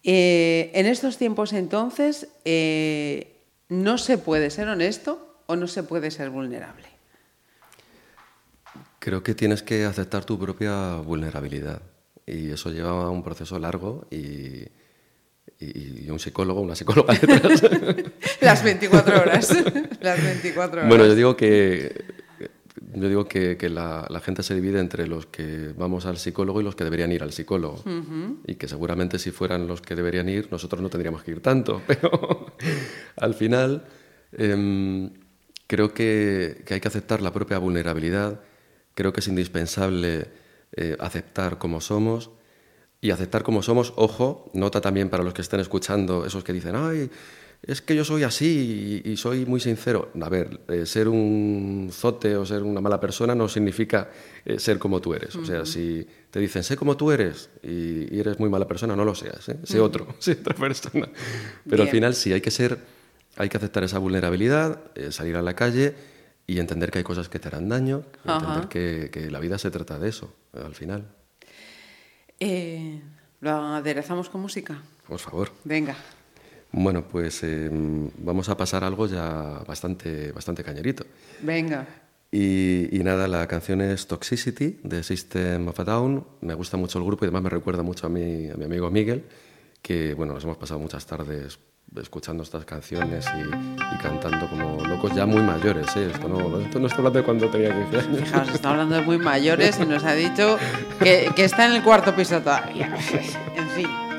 Eh, en estos tiempos entonces, eh, ¿no se puede ser honesto o no se puede ser vulnerable? Creo que tienes que aceptar tu propia vulnerabilidad y eso lleva a un proceso largo y, y- y un psicólogo, una psicóloga detrás. Las 24 horas. Las 24 horas. bueno, yo digo que yo digo que, que la, la gente se divide entre los que vamos al psicólogo y los que deberían ir al psicólogo. Y que seguramente si fueran los que deberían ir, nosotros no tendríamos que ir tanto. Pero al final em, creo que, que hay que aceptar la propia vulnerabilidad creo que es indispensable eh, aceptar como somos y aceptar como somos, ojo, nota también para los que estén escuchando, esos que dicen, ay, es que yo soy así y, y soy muy sincero. A ver, eh, ser un zote o ser una mala persona no significa eh, ser como tú eres. O sea, si te dicen, sé como tú eres y, y eres muy mala persona, no lo seas, ¿eh? sé otro, sé otra persona. Pero al final sí, hay que ser, hay que aceptar esa vulnerabilidad, eh, salir a la calle y entender que hay cosas que te harán daño, entender que, que la vida se trata de eso, al final. ¿Lo aderezamos con música? Por favor. Venga. Bueno, pues eh, vamos a pasar algo ya bastante, bastante cañerito. Venga. Y, y nada, la canción es Toxicity de System of a Down. Me gusta mucho el grupo y además me recuerda mucho a mi, a mi amigo Miguel, que bueno, nos hemos pasado muchas tardes escuchando estas canciones y, y cantando como locos ya muy mayores. ¿eh? Esto, no, esto no estoy hablando de cuando tenía 15 años. Fijaos, está hablando de muy mayores y nos ha dicho que, que está en el cuarto piso todavía. En fin.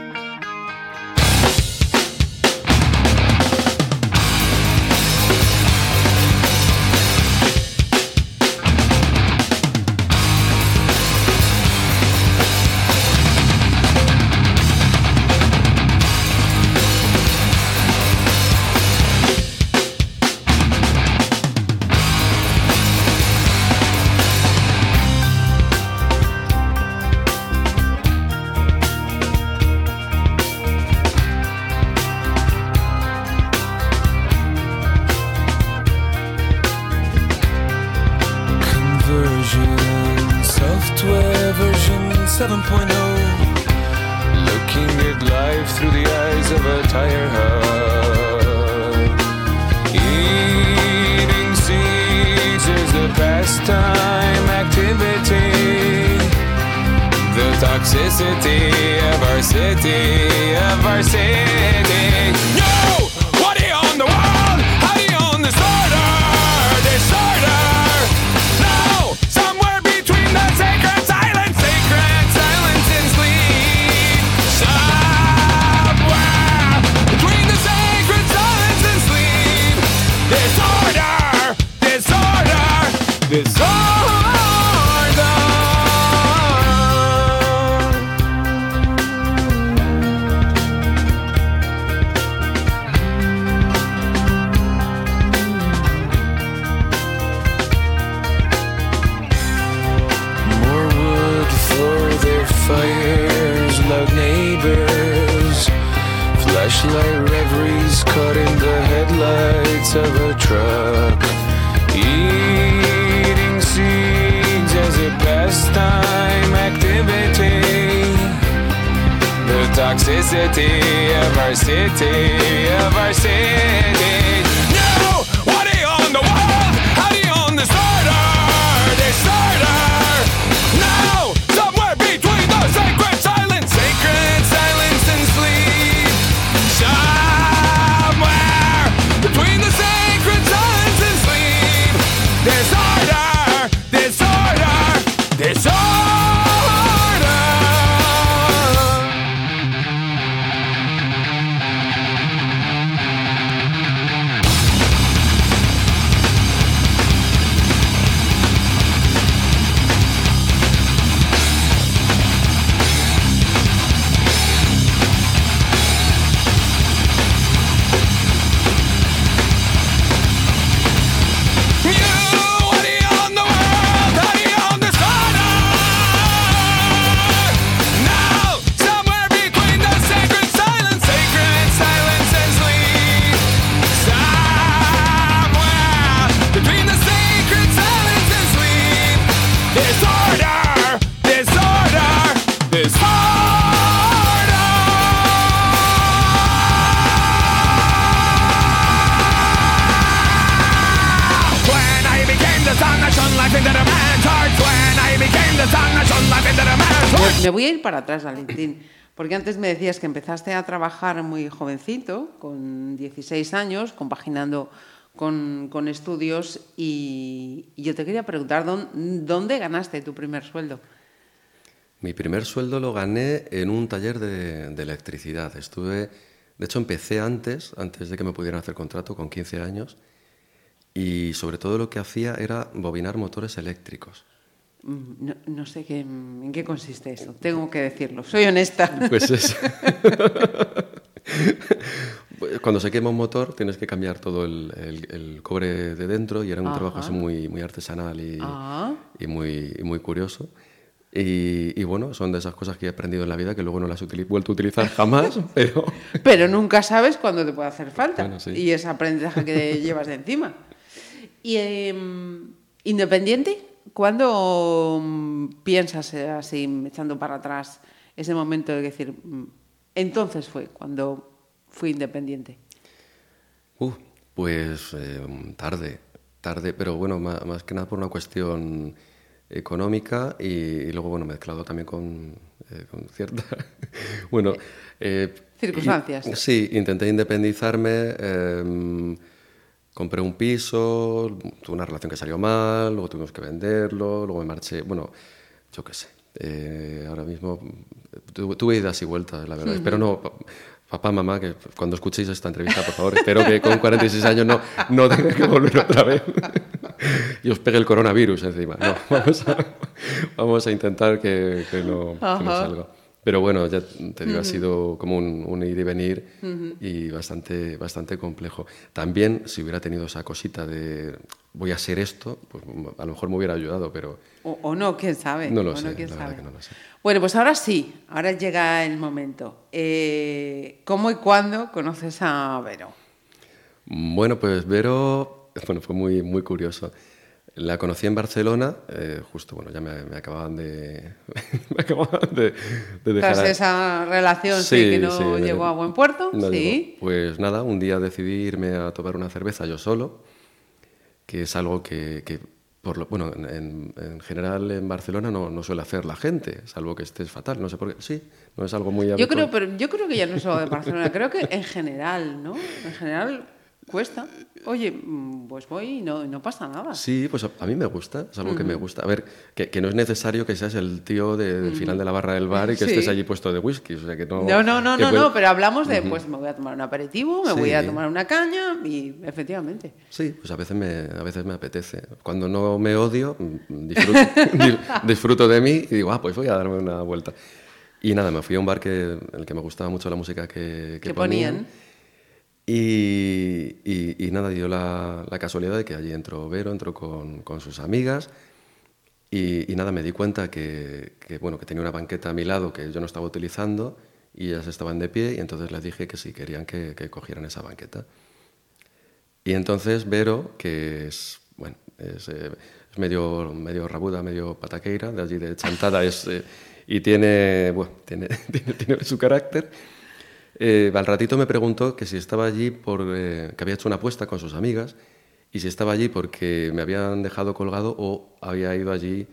Empezaste a trabajar muy jovencito, con 16 años, compaginando con, con estudios. Y, yo te quería preguntar, ¿dón- ¿dónde ganaste tu primer sueldo? Mi primer sueldo lo gané en un taller de, de electricidad. Estuve, de hecho, empecé antes, antes de que me pudieran hacer contrato, con 15 años, y sobre todo lo que hacía era bobinar motores eléctricos. Mm, No, no sé qué, en qué consiste eso, tengo que decirlo, soy honesta. Pues es. Cuando se quema un motor tienes que cambiar todo el, el- el cobre de dentro y era un Ajá. trabajo así muy, muy artesanal y, Ah. y muy, y muy curioso. Y, y bueno, son de esas cosas que he aprendido en la vida que luego no las he vuelto a utilizar jamás, pero Pero nunca sabes cuándo te puede hacer falta. Bueno, sí. Y ese aprendizaje que llevas de encima. Y em, independiente, ¿cuándo mm, piensas eh, así, echando para atrás, ese momento de decir, mm, entonces fue cuando fui independiente? Uh, pues eh, tarde, tarde, pero bueno, más, que nada por una cuestión económica y, y luego, bueno, mezclado también con, eh, con cierta... bueno... eh, Circunstancias. sí, intenté independizarme, eh, compré un piso, tuve una relación que salió mal, luego tuvimos que venderlo, luego me marché, bueno, yo qué sé. eh, ahora mismo tu- tuve idas y vueltas, la verdad. Espero no, pa- papá, mamá, que cuando escuchéis esta entrevista, por favor, espero que con 46 años no, no tenga que volver otra vez y os pegue el coronavirus encima. No, vamos a, vamos a intentar que, que no, que no Ajá. salga. Pero bueno, ya te digo, ha sido como un, un ir y venir y bastante, bastante complejo. También, si hubiera tenido esa cosita de voy a hacer esto, pues a lo mejor me hubiera ayudado, pero O, o no, quién sabe. No lo sé, la sabe. verdad que no lo sé. Bueno, pues ahora sí, ahora llega el momento. Eh, ¿Cómo y cuándo conoces a Vero? Bueno, pues Vero, bueno, fue muy, muy curioso. La conocí en Barcelona, eh, justo, bueno, ya me, me acababan de, me acababan de, de dejar. Tras esa relación sí, Sí, que no sí, me- llegó a buen puerto, no sí. llegó. Pues nada, un día decidí irme a tomar una cerveza yo solo, que es algo que, que por lo, bueno, en, en- en general en Barcelona no, no suele hacer la gente, salvo que estés fatal, no sé por qué. Sí, no es algo muy Yo habitual. creo, pero yo creo que ya no solo de Barcelona, creo que en general, ¿no? En general cuesta. Oye, mm, pues voy y no, no pasa nada. Sí, pues a, a mí me gusta, es algo que me gusta. A ver, que, que no es necesario que seas el tío de- del final de la barra del bar y que Sí. estés allí puesto de whisky, o sea que no... No, no, no, no, puede- no, pero hablamos de, pues me voy a tomar un aperitivo, me voy a tomar una caña y efectivamente. Sí, pues a veces me, a veces me apetece. Cuando no me odio, mm, disfruto, di- disfruto de mí y digo, ah, pues voy a darme una vuelta. Y nada, me fui a un bar que, en el que me gustaba mucho la música que, que ¿Qué ponían? Y, y- y nada, dio la, la casualidad de que allí entró Vero, entró con, con sus amigas. Y, y nada, me di cuenta que, que, bueno, que tenía una banqueta a mi lado que yo no estaba utilizando y ellas estaban de pie y entonces les dije que si querían que, que cogieran esa banqueta. Y entonces Vero, que es, bueno, es, eh, es medio, medio rabuda, medio pataqueira, de allí de Chantada, es, eh, y tiene, bueno, tiene, tiene, tiene su carácter, eh, al ratito me preguntó que si estaba allí por, eh, que había hecho una apuesta con sus amigas y si estaba allí porque me habían dejado colgado o había ido allí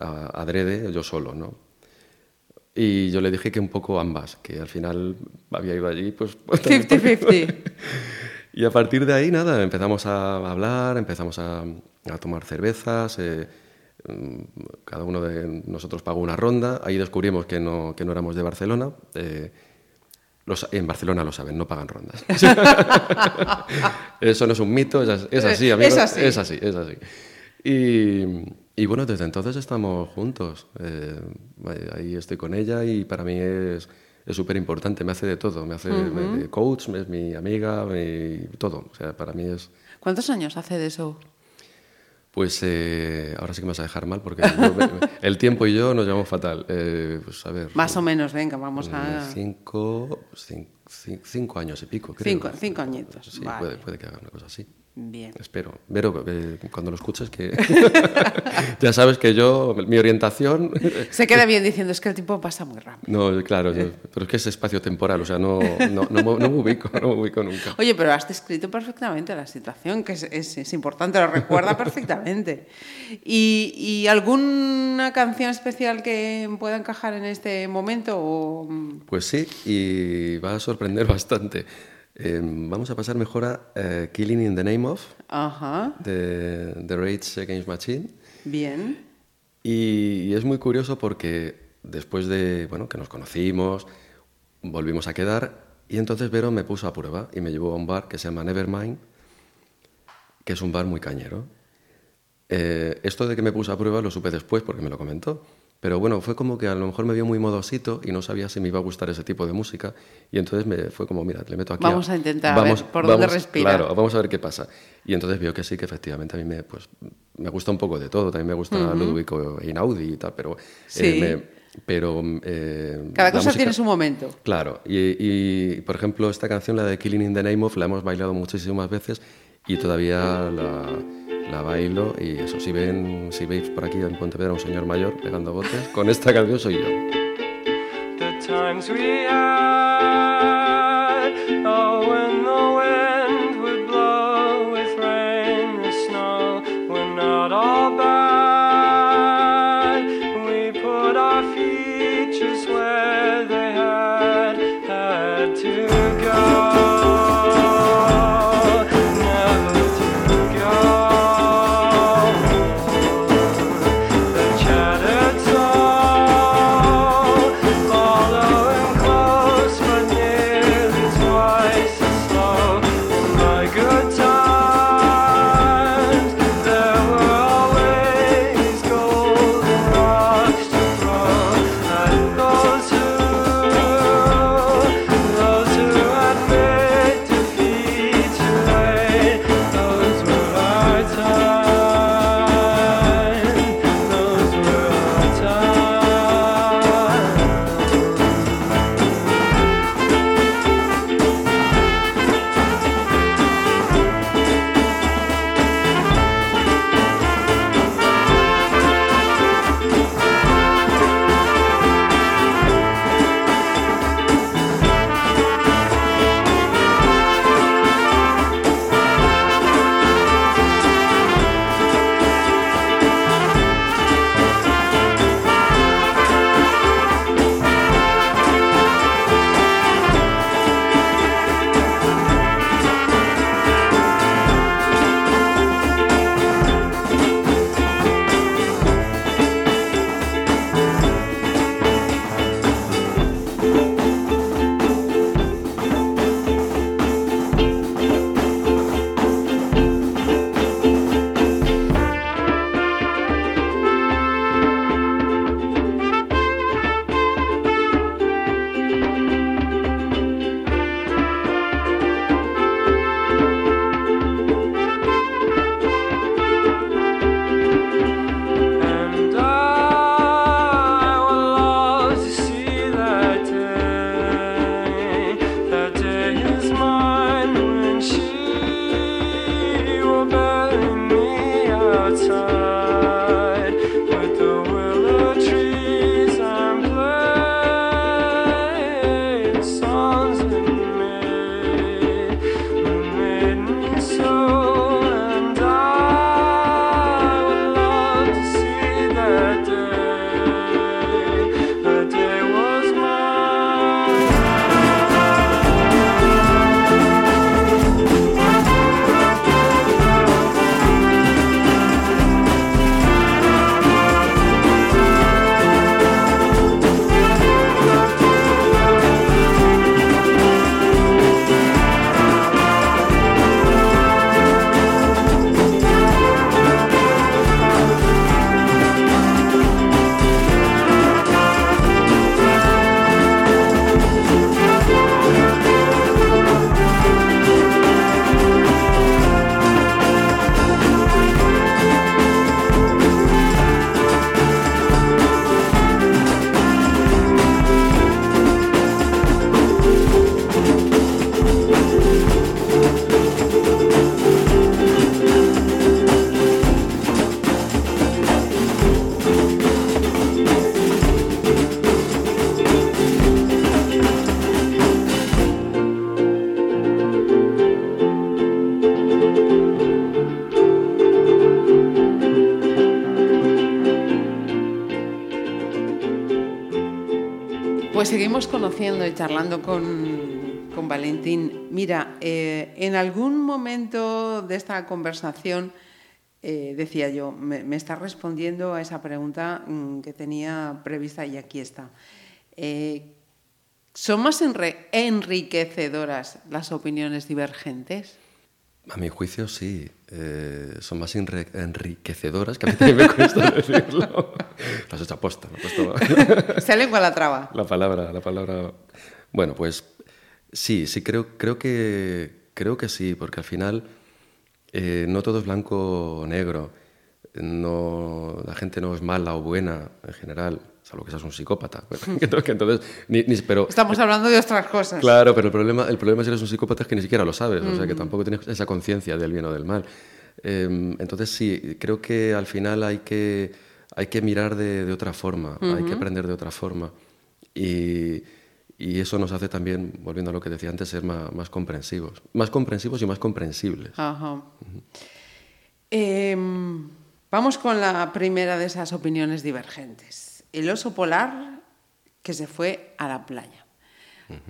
a, adrede yo solo, ¿no? Y yo le dije que un poco ambas, que al final había ido allí, pues... pues, también porque- 50-50. y a partir de ahí, nada, empezamos a hablar, empezamos a, a tomar cervezas, eh, mm, cada uno de nosotros pagó una ronda, ahí descubrimos que no, que no éramos de Barcelona. eh, los- en Barcelona lo saben, no pagan rondas. Eso no es un mito, es, as- es así, Es amigos. así. Es así, es así. Y, y bueno, desde entonces estamos juntos. Eh, ahí estoy con ella y para mí es es súper importante, me hace de todo, me hace me- coach, es mi amiga, mi- todo. O sea, para mí es... ¿Cuántos años hace de eso? Pues eh, ahora sí que me vas a dejar mal porque yo- el tiempo y yo nos llevamos fatal. Eh, pues a ver. Más o menos, venga, vamos a... eh, Cinco, cin- cin- cinco años y pico, creo. Cinco, cinco añitos. Sí, vale. puede, puede que haga una cosa así. Bien. Espero. Vero, eh, cuando lo escuches, que ya sabes que yo, mi orientación. Se queda bien diciendo, es que el tiempo pasa muy rápido. No, claro, yo- pero es que es espacio temporal, o sea, no, no, no, me- no me ubico, no me ubico nunca. Oye, pero has descrito perfectamente la situación, que es, es- es importante, lo recuerda perfectamente. ¿Y, y alguna canción especial que pueda encajar en este momento? O... Pues sí, y va a sorprender bastante. Eh, vamos a pasar mejor a eh, Killing in the Name of, Ajá, de The Rage Against Machine. bien. Y, y es muy curioso porque después de bueno, que nos conocimos, volvimos a quedar y entonces Vero me puso a prueba y me llevó a un bar que se llama Nevermind, que es un bar muy cañero. Eh, esto de que me puse a prueba lo supe después porque me lo comentó. Pero bueno, fue como que a lo mejor me vio muy modosito y no sabía si me iba a gustar ese tipo de música. Y entonces me fue como, mira, le meto aquí. Vamos a intentar, a ver por dónde respira. Claro, vamos a ver qué pasa. Y entonces vio que sí, que efectivamente a mí me, pues, me gusta un poco de todo. También me gusta Ludwig Einaudi y tal, pero... eh, Sí. me- pero eh, Cada cosa música- tiene su momento. Claro, y, y, por ejemplo esta canción, la de Killing in the Name of, la hemos bailado muchísimas veces y todavía la, la bailo y eso, si ven, si veis por aquí en Pontevedra un señor mayor pegando botes, con esta canción soy yo. Pues seguimos conociendo y charlando con, con Valentín. Mira, eh, en algún momento de esta conversación eh, decía yo, me, me está respondiendo a esa pregunta mm, que tenía prevista y aquí está. Eh, ¿Son más enriquecedoras las opiniones divergentes? A mi juicio sí. Eh, son más enriquecedoras, que a mí también me cuesta decirlo. Las he hecho aposta, Se lengua la traba. la palabra, la palabra. Bueno, pues sí, sí creo, creo que creo que sí, porque al final eh, no todo es blanco o negro. No, la gente no es mala o buena en general, salvo que seas un psicópata. Que entonces, ni- ni- pero, Estamos hablando de otras cosas. Claro, pero el problema, el problema si eres un psicópata es que ni siquiera lo sabes, o sea que tampoco tienes esa conciencia del bien o del mal. Eh, entonces sí, creo que al final hay que, hay que mirar de, de otra forma, hay que aprender de otra forma. Y, y eso nos hace también, volviendo a lo que decía antes, ser más, más comprensivos. Más comprensivos y más comprensibles. Ajá. Em, vamos con la primera de esas opiniones divergentes. El oso polar que se fue a la playa.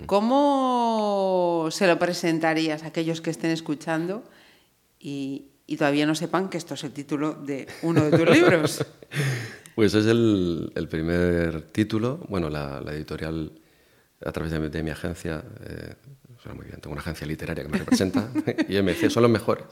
¿Cómo se lo presentarías a aquellos que estén escuchando y, y todavía no sepan que esto es el título de uno de tus libros? Pues es el, el primer título, bueno, la, la editorial a través de, mi- de mi agencia, eh, suena muy bien, tengo una agencia literaria que me representa, y MC son los mejores.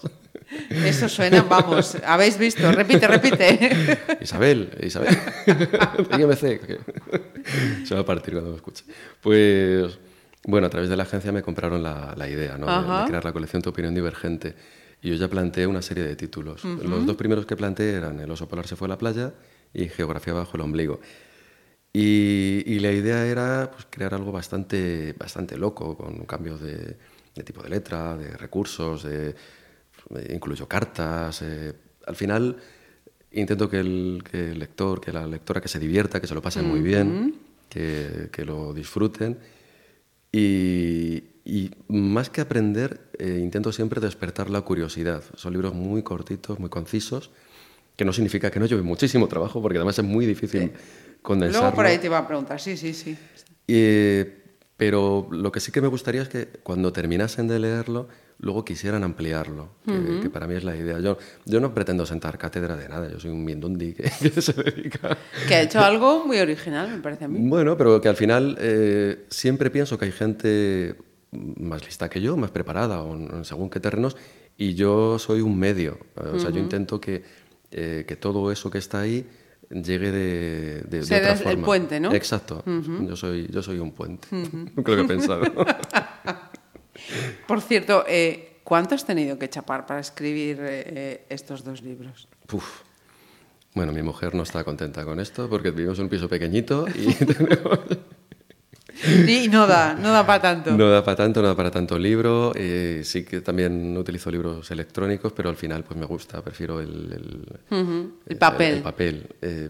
Eso suena, vamos, habéis visto, repite, repite. Isabel, Isabel, IMC, se va a partir cuando me escuche. Pues, bueno, a través de la agencia me compraron la, la idea ¿no? de, de crear la colección Tu Opinión Divergente. Y yo ya planteé una serie de títulos. Los dos primeros que planteé eran El oso polar se fue a la playa y Geografía bajo el ombligo. Y, y la idea era pues, crear algo bastante, bastante loco, con cambios de, de tipo de letra, de recursos, de, eh, incluyo cartas. eh. Al final intento que el, que el lector, que la lectora, que se divierta, que se lo pase muy bien, que, que lo disfruten. Y, y más que aprender, eh, intento siempre despertar la curiosidad. Son libros muy cortitos, muy concisos, que no significa que no lleve muchísimo trabajo, porque además es muy difícil condensarlo. Luego por ahí te iba a preguntar, sí, sí, sí. Eh, pero lo que sí que me gustaría es que cuando terminasen de leerlo, luego quisieran ampliarlo, que, que para mí es la idea. Yo, yo no pretendo sentar cátedra de nada, yo soy un mindundi que, que se dedica... Que ha hecho algo muy original, me parece a mí. Bueno, pero que al final eh, siempre pienso que hay gente más lista que yo, más preparada, o en, según qué terrenos, y yo soy un medio. O sea, yo intento que, eh, que todo eso que está ahí llegue de, de, de Ser otra el- puente, ¿no? Exacto. yo, soy, yo soy un puente. Nunca lo he pensado. Por cierto, eh, ¿cuánto has tenido que chapar para escribir eh, eh, estos dos libros? Bueno, mi mujer no está contenta con esto porque vivimos en un piso pequeñito y tenemos... Y no da, no da para tanto. No da para tanto, no da para tanto libro. eh, sí que también utilizo libros electrónicos, pero al final pues me gusta, prefiero el, el, Ujú, el papel. el papel, eh,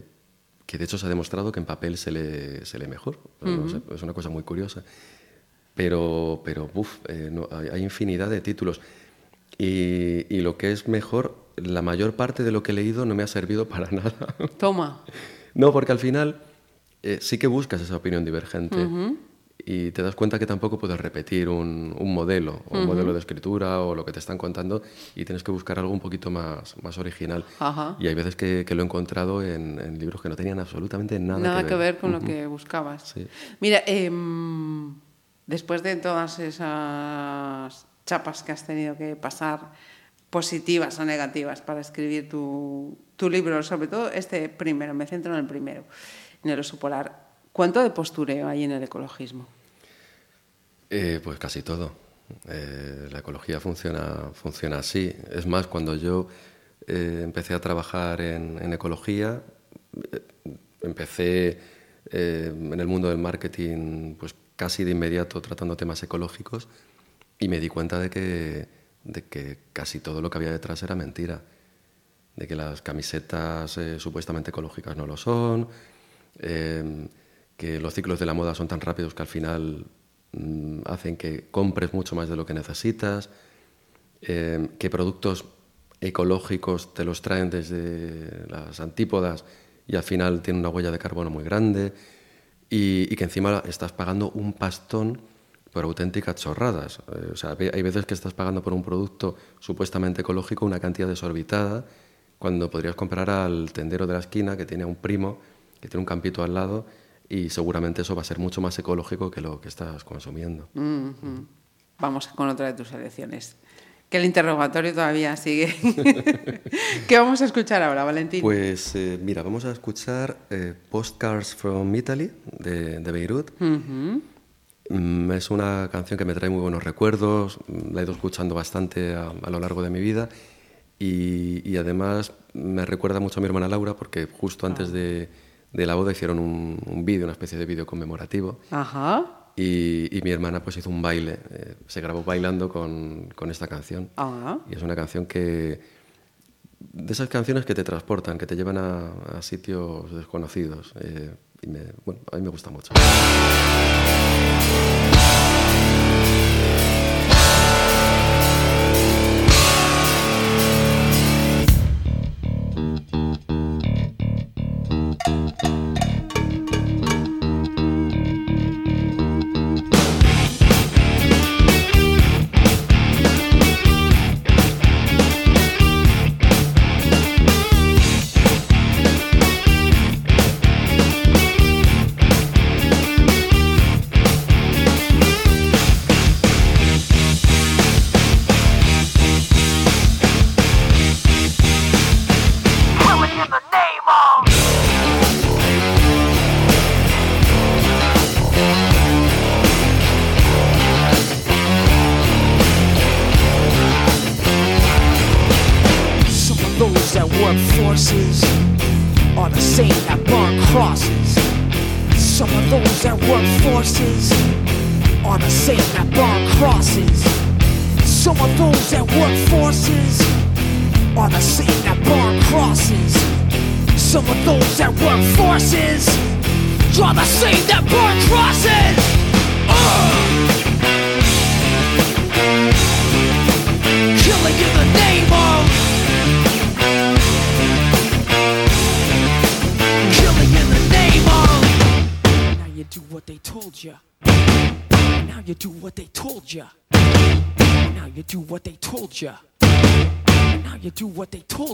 que de hecho se ha demostrado que en papel se lee, se lee mejor. No sé, es una cosa muy curiosa. Pero, pero uf, eh, no, hay, hay infinidad de títulos. Y, y lo que es mejor, la mayor parte de lo que he leído no me ha servido para nada. Toma. No, porque al final eh, sí que buscas esa opinión divergente y te das cuenta que tampoco puedes repetir un, un modelo, o un modelo de escritura o lo que te están contando y tienes que buscar algo un poquito más, más original. Ajá. Y hay veces que, que lo he encontrado en, en libros que no tenían absolutamente nada, Nada que ver con lo que buscabas. Sí. Mira, em, después de todas esas chapas que has tenido que pasar, positivas o negativas, para escribir tu, tu libro, sobre todo este primero, me centro en el primero, en el oso polar, ¿cuánto de postureo hay en el ecologismo? Eh, pues casi todo. Eh, la ecología funciona, funciona así. Es más, cuando yo eh, empecé a trabajar en, ecología, empecé en el mundo del marketing pues casi de inmediato tratando temas ecológicos y me di cuenta de que, de que casi todo lo que había detrás era mentira. De que las camisetas supuestamente ecológicas no lo son, eh, que los ciclos de la moda son tan rápidos que al final mm, hacen que compres mucho más de lo que necesitas, eh, que productos ecológicos te los traen desde las antípodas y al final tienen una huella de carbono muy grande y, que encima estás pagando un pastón por auténticas chorradas. Eh, o sea, hay veces que estás pagando por un producto supuestamente ecológico una cantidad desorbitada cuando podrías comprar al tendero de la esquina que tiene un primo que tiene un campito al lado y seguramente eso va a ser mucho más ecológico que lo que estás consumiendo. Vamos con otra de tus elecciones. Que el interrogatorio todavía sigue. ¿Qué vamos a escuchar ahora, Valentín? Pues eh, mira, vamos a escuchar eh, Postcards from Italy de, de Beirut. Uh -huh. mm, es una canción que me trae muy buenos recuerdos, mm, la he ido escuchando bastante a, a lo largo de mi vida y, y, además me recuerda mucho a mi hermana Laura porque justo antes ah. de, de la boda hicieron un, un vídeo, una especie de vídeo conmemorativo. Ajá. Y, mi hermana pues hizo un baile, eh, se grabó bailando con, con esta canción. Ajá. Y es una canción que... De esas canciones que te transportan, que te llevan a, sitios desconocidos. Eh, y me, bueno, a mí me gusta mucho.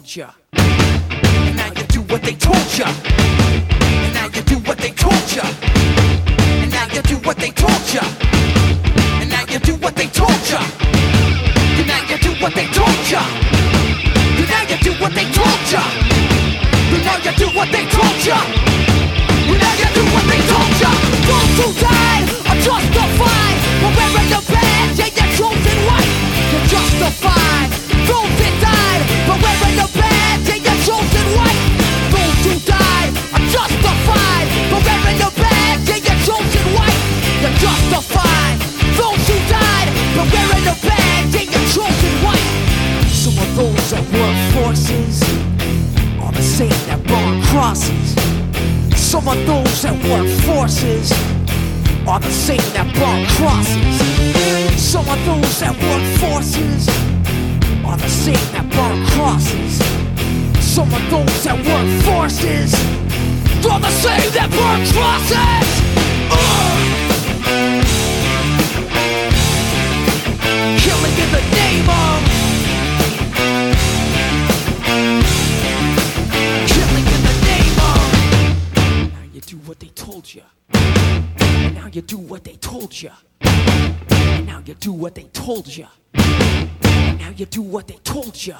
future. do what they told you.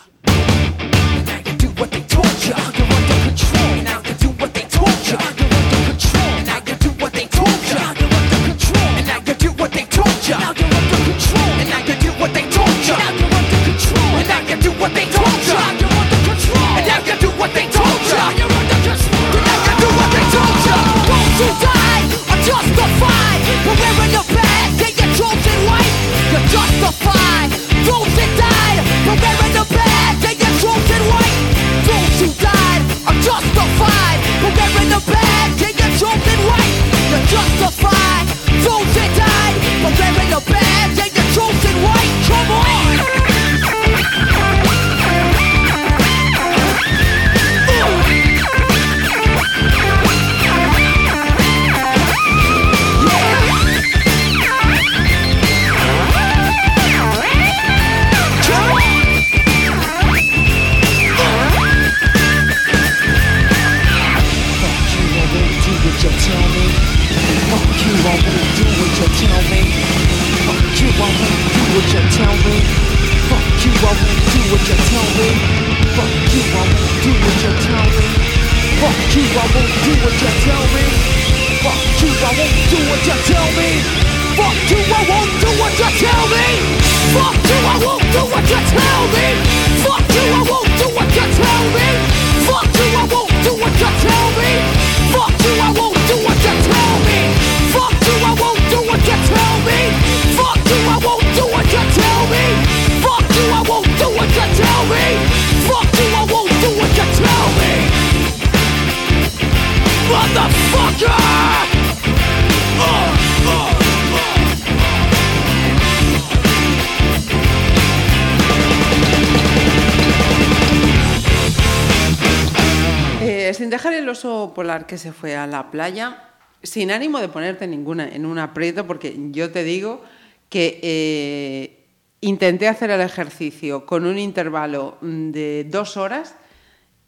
Que se fue a la playa, sin ánimo de ponerte ninguna en un aprieto, porque yo te digo que eh, intenté hacer el ejercicio con un intervalo mm, de dos horas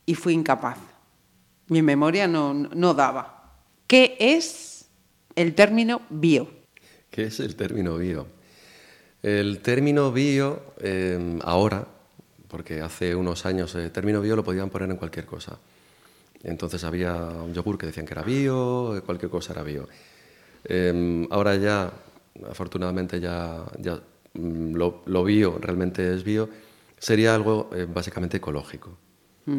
y fui incapaz. Mi memoria no, no daba. ¿Qué es el término bio? ¿Qué es el término bio? El término bio, eh, ahora, porque hace unos años el término bio lo podían poner en cualquier cosa. Entonces había un yogur que decían que era bio, cualquier cosa era bio. Eh, ahora ya, afortunadamente ya, ya mm, lo, lo bio realmente es bio, sería algo eh, básicamente ecológico,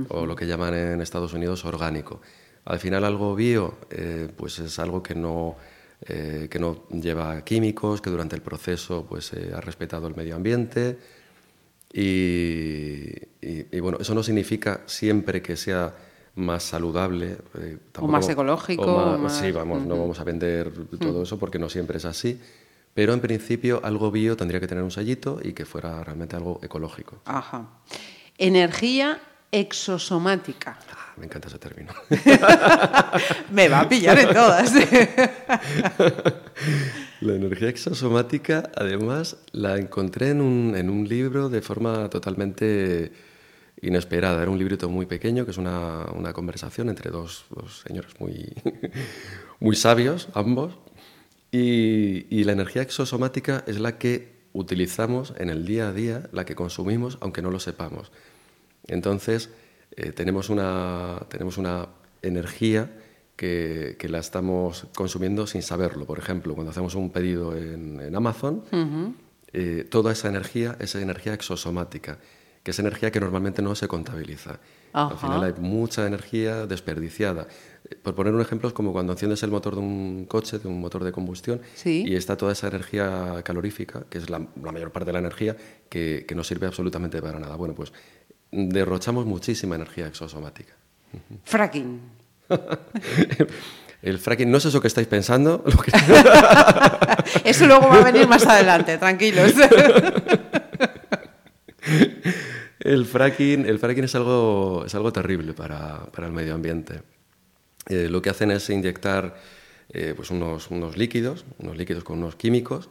o lo que llaman en Estados Unidos orgánico. Al final algo bio eh, pues es algo que no, eh, que no lleva químicos, que durante el proceso pues, eh, ha respetado el medio ambiente. Y, y- y, bueno, eso no significa siempre que sea más saludable. eh, tampoco- más ecológico, o más- más- Sí, vamos, no vamos a vender todo eso porque no siempre es así. Pero en principio algo bio tendría que tener un sellito y que fuera realmente algo ecológico. Ajá. Energía exosomática. Ah, me encanta ese término. Me va a pillar en todas. La energía exosomática, además, la encontré en un, en un libro de forma totalmente inesperada. Era un librito muy pequeño, que es una, una conversación entre dos, dos señores muy, muy sabios, ambos. Y, y la energía exosomática es la que utilizamos en el día a día, la que consumimos, aunque no lo sepamos. Entonces, eh, tenemos, una, tenemos una energía que, que la estamos consumiendo sin saberlo. Por ejemplo, cuando hacemos un pedido en, en Amazon, eh, toda esa energía es energía exosomática, que es energía que normalmente no se contabiliza. Ajá. Al final hay mucha energía desperdiciada. Eh, Por poner un ejemplo, es como cuando enciendes el motor de un coche, de un motor de combustión, Sí. y está toda esa energía calorífica, que es la, la mayor parte de la energía, que, que no sirve absolutamente para nada. Bueno, pues derrochamos muchísima energía exosomática. Fracking. El fracking no es eso que estáis pensando, lo que- Eso luego va a venir más adelante, tranquilos. el, fracking, el fracking es algo, es algo terrible para, para el medio ambiente. Eh, lo que hacen es inyectar eh, pues unos, unos líquidos, unos líquidos con unos químicos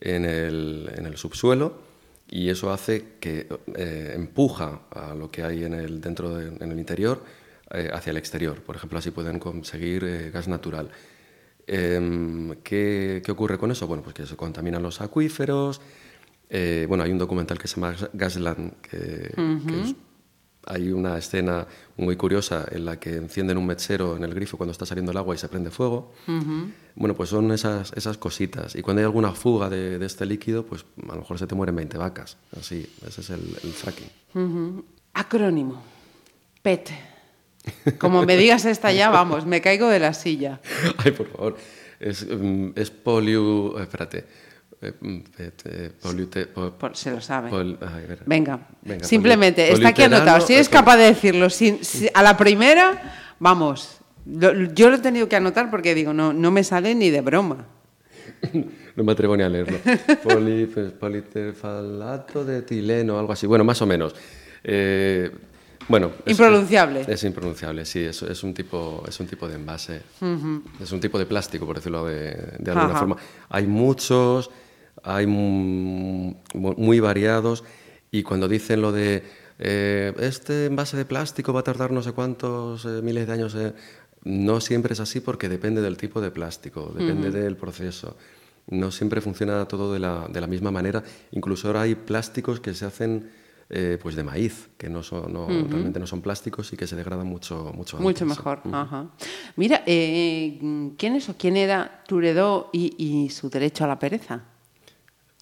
en el, en el subsuelo y eso hace que eh, empuja a lo que hay en el, dentro de- en el interior hacia el exterior. Por ejemplo, así pueden conseguir gas natural. Em, ¿qué, qué ocurre con eso? Bueno, pues que se contaminan los acuíferos. Eh, bueno, hay un documental que se llama Gasland, que, que es- hay una escena muy curiosa en la que encienden un mechero en el grifo cuando está saliendo el agua y se prende fuego. Bueno, pues son esas, esas cositas. Y cuando hay alguna fuga de, de este líquido, pues a lo mejor se te mueren 20 vacas. Así, ese es el, el fracking. Acrónimo. PET. Como me digas esta ya, vamos, me caigo de la silla. Ay, por favor. Es, mm, es polio... Espérate. Eh, mm, poliute- se lo sabe. pol- ay. Venga, Venga, simplemente, está aquí anotado. Si eres eh, capaz de decirlo si- a la primera, vamos. Lo- yo lo he tenido que anotar porque digo, no, no me sale ni de broma. No me atrevo ni a leerlo. Poli, politerfalato de etileno, algo así. Bueno, más o menos. Eh, bueno, es- Impronunciable. Es, impronunciable, sí. Es, es un tipo, es un tipo de envase. Es un tipo de plástico, por decirlo de, de alguna Ajá. forma. Hay muchos, hay mu- mu- muy variados. Y cuando dicen lo de eh, este envase de plástico va a tardar no sé cuántos eh, miles de años, eh, no siempre es así porque depende del tipo de plástico, depende del proceso. no siempre funciona todo de la, de la misma manera. Incluso ahora hay plásticos que se hacen eh, pues de maíz, que no son, no- realmente no son plásticos y que se degradan mucho, mucho Mucho antes. mejor. Ajá. Mira, ¿quién es o quién era Turedó y, y su derecho a la pereza?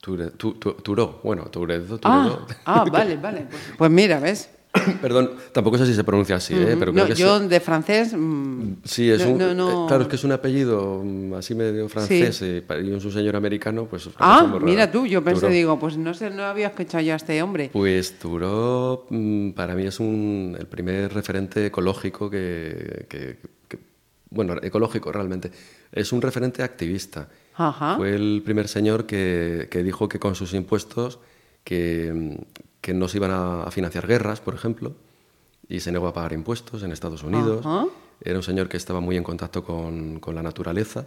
Ture- tu- tu- Turó, bueno, Turedo, Ah, Turedo. ah, vale, vale. Pues, pues mira, ¿ves? Perdón, tampoco sé si se pronuncia así, ¿eh? pero creo No, que yo de francés. mm, Sí, es no- un, no- no- eh, claro, es que es un apellido mm, así medio francés eh, y un señor americano, pues... Ah, mira tú, yo pensé, Turó. digo, pues no sé, no había escuchado yo a este hombre. Pues Turó mm, para mí es un, el primer referente ecológico que, que- que- Bueno, ecológico realmente. Es un referente activista. Ajá. Fue el primer señor que, que dijo que con sus impuestos que, que no se iban a, a financiar guerras, por ejemplo, y se negó a pagar impuestos en Estados Unidos. Ajá. Era un señor que estaba muy en contacto con, con la naturaleza.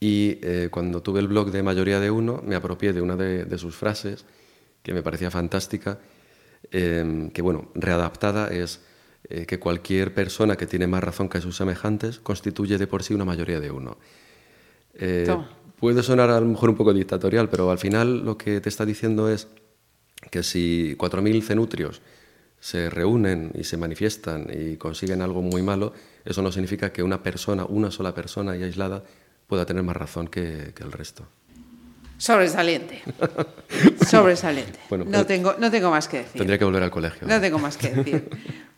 Y eh, cuando tuve el blog de Mayoría de Uno, me apropié de una de, de sus frases que me parecía fantástica, eh, que bueno, readaptada es eh, que cualquier persona que tiene más razón que sus semejantes constituye de por sí una mayoría de uno. Eh, puede sonar a lo mejor un poco dictatorial, pero al final lo que te está diciendo es que si 4.000 cenutrios se reúnen y se manifiestan y consiguen algo muy malo, eso no significa que una persona, una sola persona y aislada, pueda tener más razón que, que el resto. Sobresaliente. Sobresaliente. Bueno, no, tengo, no tengo más que decir. Tendría que volver al colegio. No tengo más que decir.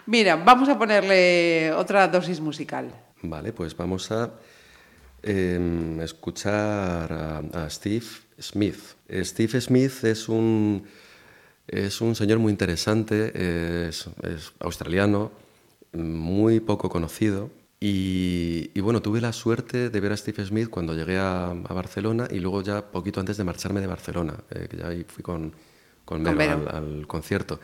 Mira, vamos a ponerle otra dosis musical. Vale, pues vamos a em, escuchar a, a Steve Smith. Eh, Steve Smith es un, es un señor muy interesante, es, es australiano, muy poco conocido. Y, y bueno, tuve la suerte de ver a Steve Smith cuando llegué a, a Barcelona y luego ya poquito antes de marcharme de Barcelona, eh, que ya ahí fui con, con al, al concierto.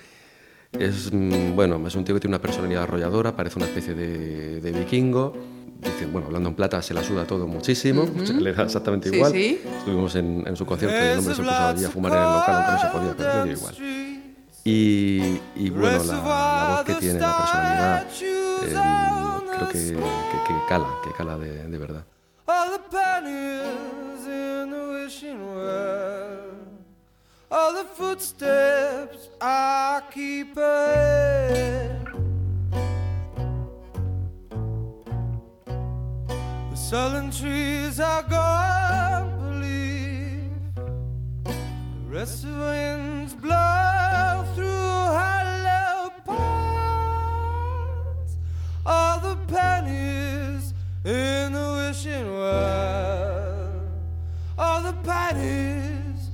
Es, mm, bueno, es un tío que tiene una personalidad arrolladora, parece una especie de, de vikingo. Dice, bueno, hablando en plata, se la suda todo muchísimo, le da exactamente Sí, igual. sí. Estuvimos en, en su concierto y el hombre se puso allí a fumar en el local, aunque no se podía, pero dio igual. Y, y bueno, la, la voz que tiene, la personalidad, eh, creo que, que- que cala, que cala de, de verdad. All the footsteps I keep ahead. Sullen trees are gone, believe. The rest of winds blow through hollow ponds. All the pennies in the wishing well. All the pennies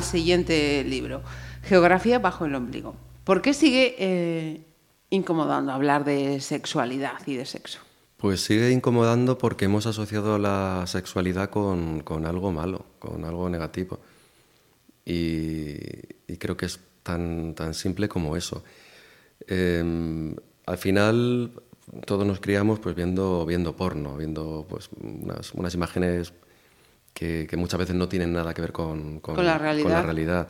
al siguiente libro, Geografía bajo el ombligo. ¿Por qué sigue eh, incomodando hablar de sexualidad y de sexo? Pues sigue incomodando porque hemos asociado la sexualidad con, con algo malo, con algo negativo. Y, creo que es tan, tan simple como eso. Eh, al final todos nos criamos pues viendo, viendo porno, viendo pues unas, unas imágenes que, que muchas veces no tienen nada que ver con, Con la realidad. realidad.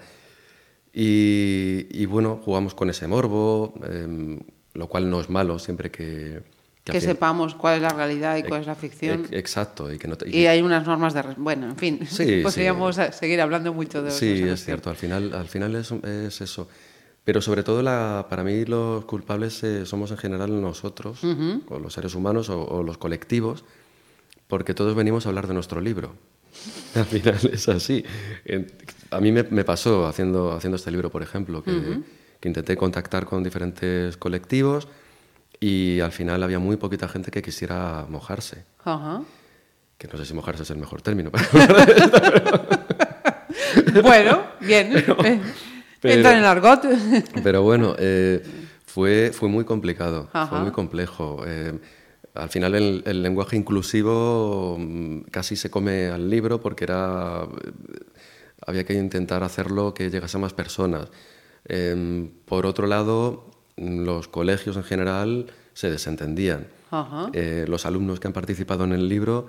Y, y bueno, jugamos con ese morbo, eh, lo cual no es malo siempre que... Que, fin- sepamos cuál es la realidad y cuál es la ficción. Ex- Exacto, y que no te- y Y hay unas normas de... Bueno, en fin, Sí, podríamos a- seguir hablando mucho de Sí, es cierto, al final, al final es, es eso. Pero sobre todo, la, para mí, los culpables eh, somos en general nosotros, o los seres humanos, o, o los colectivos, porque todos venimos a hablar de nuestro libro. Al final es así. A mí me, me pasó haciendo, haciendo este libro, por ejemplo, que, que intenté contactar con diferentes colectivos y al final había muy poquita gente que quisiera mojarse. Ajá. Que no sé si mojarse es el mejor término. pero- Bueno, bien. Eh, pero- Entra en el argot. Pero bueno, eh, fue, fue muy complicado, fue muy complejo. Eh, al final el, el lenguaje inclusivo mm, casi se come al libro porque era, eh, había que intentar hacerlo que llegase a más personas. Eh, por otro lado, mm, los colegios en general se desentendían. Eh, los alumnos que han participado en el libro,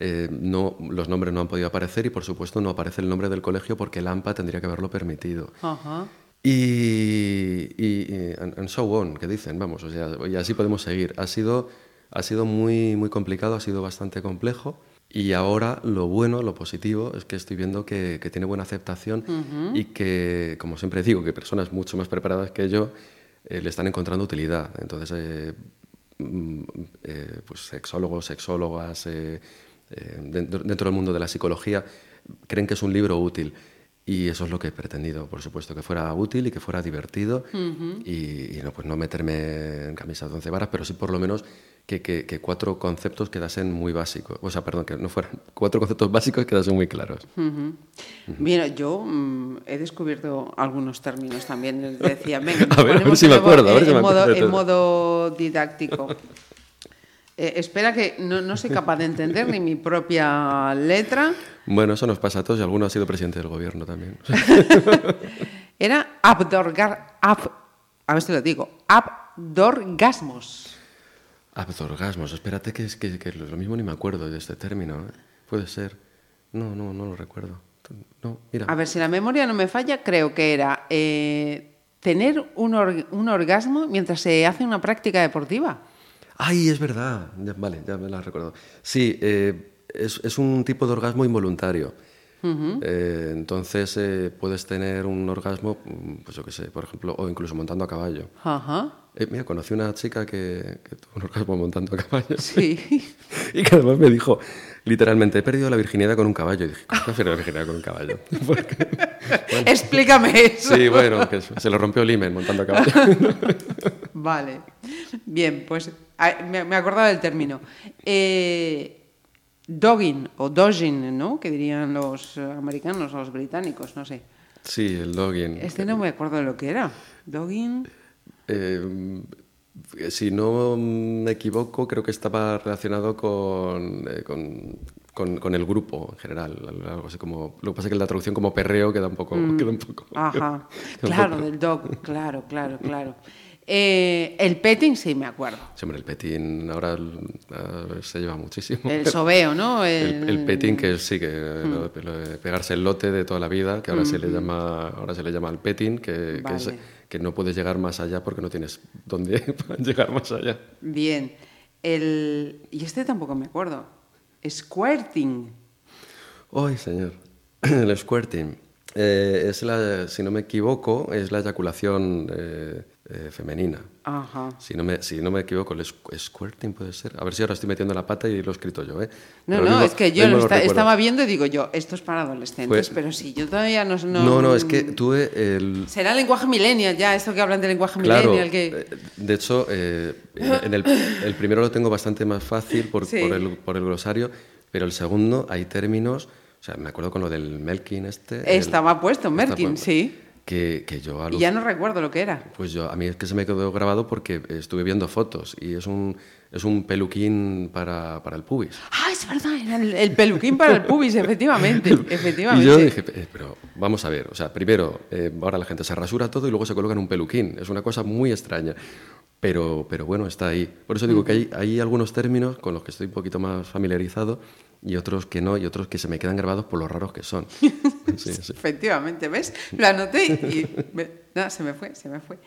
eh, no, los nombres no han podido aparecer y por supuesto no aparece el nombre del colegio porque el AMPA tendría que haberlo permitido. Ajá. Y, y, y- and, and so on, que dicen, vamos, o sea, y así podemos seguir. Ha sido, ha sido muy, muy complicado, ha sido bastante complejo. Y ahora lo bueno, lo positivo, es que estoy viendo que, que tiene buena aceptación y que, como siempre digo, que personas mucho más preparadas que yo eh, le están encontrando utilidad. Entonces, eh, mm, eh, pues sexólogos, sexólogas, eh, eh, dentro, dentro del mundo de la psicología, creen que es un libro útil. Y eso es lo que he pretendido, por supuesto, que fuera útil y que fuera divertido y, y no, pues no meterme en camisas de once varas, pero sí por lo menos que, que- que cuatro conceptos quedasen muy básicos. O sea, perdón, que no fueran cuatro conceptos básicos quedasen muy claros. Mira, yo mm, he descubierto algunos términos también. Decía, venga, A ver, a ver ponemos si me en acuerdo, a ver en, si me modo, acuerdo de en modo didáctico. Eh, espera que no, no soy capaz de entender ni mi propia letra. Bueno, eso nos pasa a todos y alguno ha sido presidente del gobierno también. Era abdorgar... ab- a ver si lo digo. Abdorgasmos. Abdorgasmos, espérate que, es que, que lo mismo ni me acuerdo de este término. ¿eh? Puede ser. No, no, no lo recuerdo. No, mira. A ver, si la memoria no me falla, creo que era eh, tener un, or- un orgasmo mientras se hace una práctica deportiva. Ay, es verdad. Ya- vale, ya me la recuerdo. Sí, eh, es, es un tipo de orgasmo involuntario. Eh, entonces eh, puedes tener un orgasmo, mm, pues yo qué sé, por ejemplo, o incluso montando a caballo. Ajá. Eh, mira, conocí una chica que, que tuvo un orgasmo montando a caballo. Sí. Y que además me dijo, literalmente, he perdido la virginidad con un caballo. Y dije, ¿cómo has perdido la virginidad con un caballo? Porque- bueno, Explícame eso. sí, bueno, que se lo rompió el himen montando a caballo. Vale. Bien, pues me, me acordaba del término. Eh, dogging o dodging, ¿no? Que dirían los eh, americanos o los británicos, no sé. Sí, el dogging. Este no me acuerdo de lo que era. Dogging. Eh, si no me equivoco, creo que estaba relacionado con, eh, con, con- con el grupo en general. Algo así como, lo que pasa es que la traducción como perreo queda un poco... Queda un poco Mm. Ajá. queda un Claro, poco- del dog. Claro, claro, claro. Eh, el petting sí me acuerdo. Sí, hombre, el petín ahora eh, se lleva muchísimo. El sobeo, ¿no? El, el petín que sí que Mm. lo- lo de pegarse el lote de toda la vida que ahora se le llama ahora se le llama el petting que, que es- Vale. que no puedes llegar más allá porque no tienes dónde llegar más allá Bien. El, y este tampoco me acuerdo. Squirting. ¡Ay, señor! El squirting. Eh, es la, si no me equivoco, es la eyaculación eh, eh, femenina. Ajá. Si no, me, si no me equivoco, el squ- squirting puede ser. A ver si ahora estoy metiendo la pata y lo he escrito yo, ¿eh? No, Pero no, mismo- es que yo lo esta- recuerdo. estaba viendo y digo yo, esto es para adolescentes, pero sí, yo todavía no... No, No, no, es que tuve el... Será lenguaje millennial ya, esto que hablan de lenguaje Claro, millennial, que... eh, de hecho, eh, en el, el primero lo tengo bastante más fácil por, Sí. por el, por el glosario, pero el segundo hay términos, o sea, me acuerdo con lo del Melkin este. el- Estaba puesto, está Merkin, sí. Que, que yo Y ya no recuerdo lo que era. Pues yo, a mí es que se me quedó grabado porque estuve viendo fotos y es un, es un peluquín para, para el pubis. Ah, es verdad, era el, el peluquín para el pubis, efectivamente, efectivamente. Y yo dije, "Eh, pero vamos a ver, o sea, primero, eh, ahora la gente se rasura todo y luego se coloca en un peluquín. Es una cosa muy extraña. Pero, pero bueno, está ahí. Por eso digo que hay, hay algunos términos con los que estoy un poquito más familiarizado y otros que no, y otros que se me quedan grabados por lo raros que son. Sí, sí. Efectivamente, ¿ves? Lo anoté y... No, se me fue, se me fue.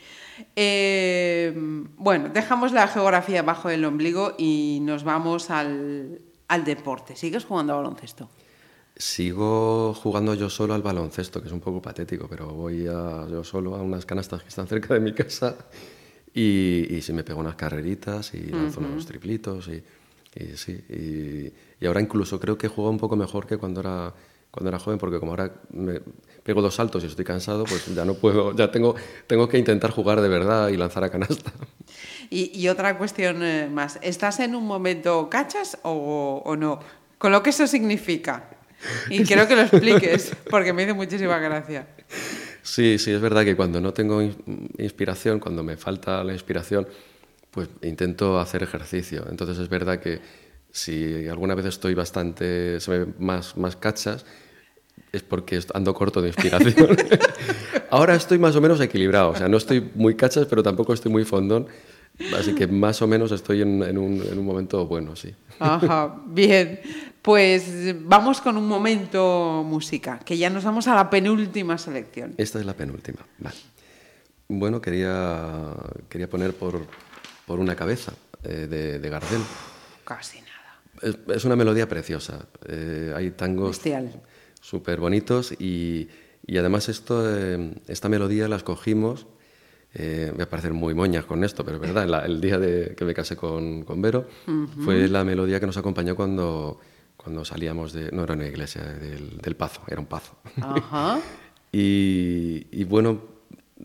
Eh, bueno, dejamos la geografía bajo el ombligo y nos vamos al, al deporte. ¿Sigues jugando a baloncesto? Sigo jugando yo solo al baloncesto, que es un poco patético, pero voy a, yo solo a unas canastas que están cerca de mi casa y, y sí me pego unas carreritas y lanzo unos triplitos y, y sí. Y, y ahora incluso creo que juego un poco mejor que cuando era, cuando era joven, porque como ahora me pego dos saltos y estoy cansado, pues ya no puedo, ya tengo, tengo que intentar jugar de verdad y lanzar a canasta. Y, y otra cuestión eh, más. ¿Estás en un momento cachas o, o no? Con lo que eso significa. Y quiero que lo expliques, porque me hizo muchísima gracia. Sí, sí, es verdad que cuando no tengo in- inspiración, cuando me falta la inspiración, pues intento hacer ejercicio. Entonces es verdad que si alguna vez estoy bastante, se me más, más cachas, es porque ando corto de inspiración. Ahora estoy más o menos equilibrado, o sea, no estoy muy cachas, pero tampoco estoy muy fondón, así que más o menos estoy en, en un, en un momento bueno, sí. Ajá, bien. Pues vamos con un momento música, que ya nos vamos a la penúltima selección. Esta es la penúltima. Vale. Bueno, quería, quería poner por, por una cabeza eh, de, de Gardel. Casi. Es, es una melodía preciosa. Eh, hay tangos súper bonitos y, y además esto, eh, esta melodía la escogimos. eh, voy a parecer muy moñas con esto, pero es verdad, la- el día de, que me casé con, con Vero fue la melodía que nos acompañó cuando, cuando salíamos de... No era una iglesia, del, del Pazo, era un Pazo. Ajá. Y, y bueno,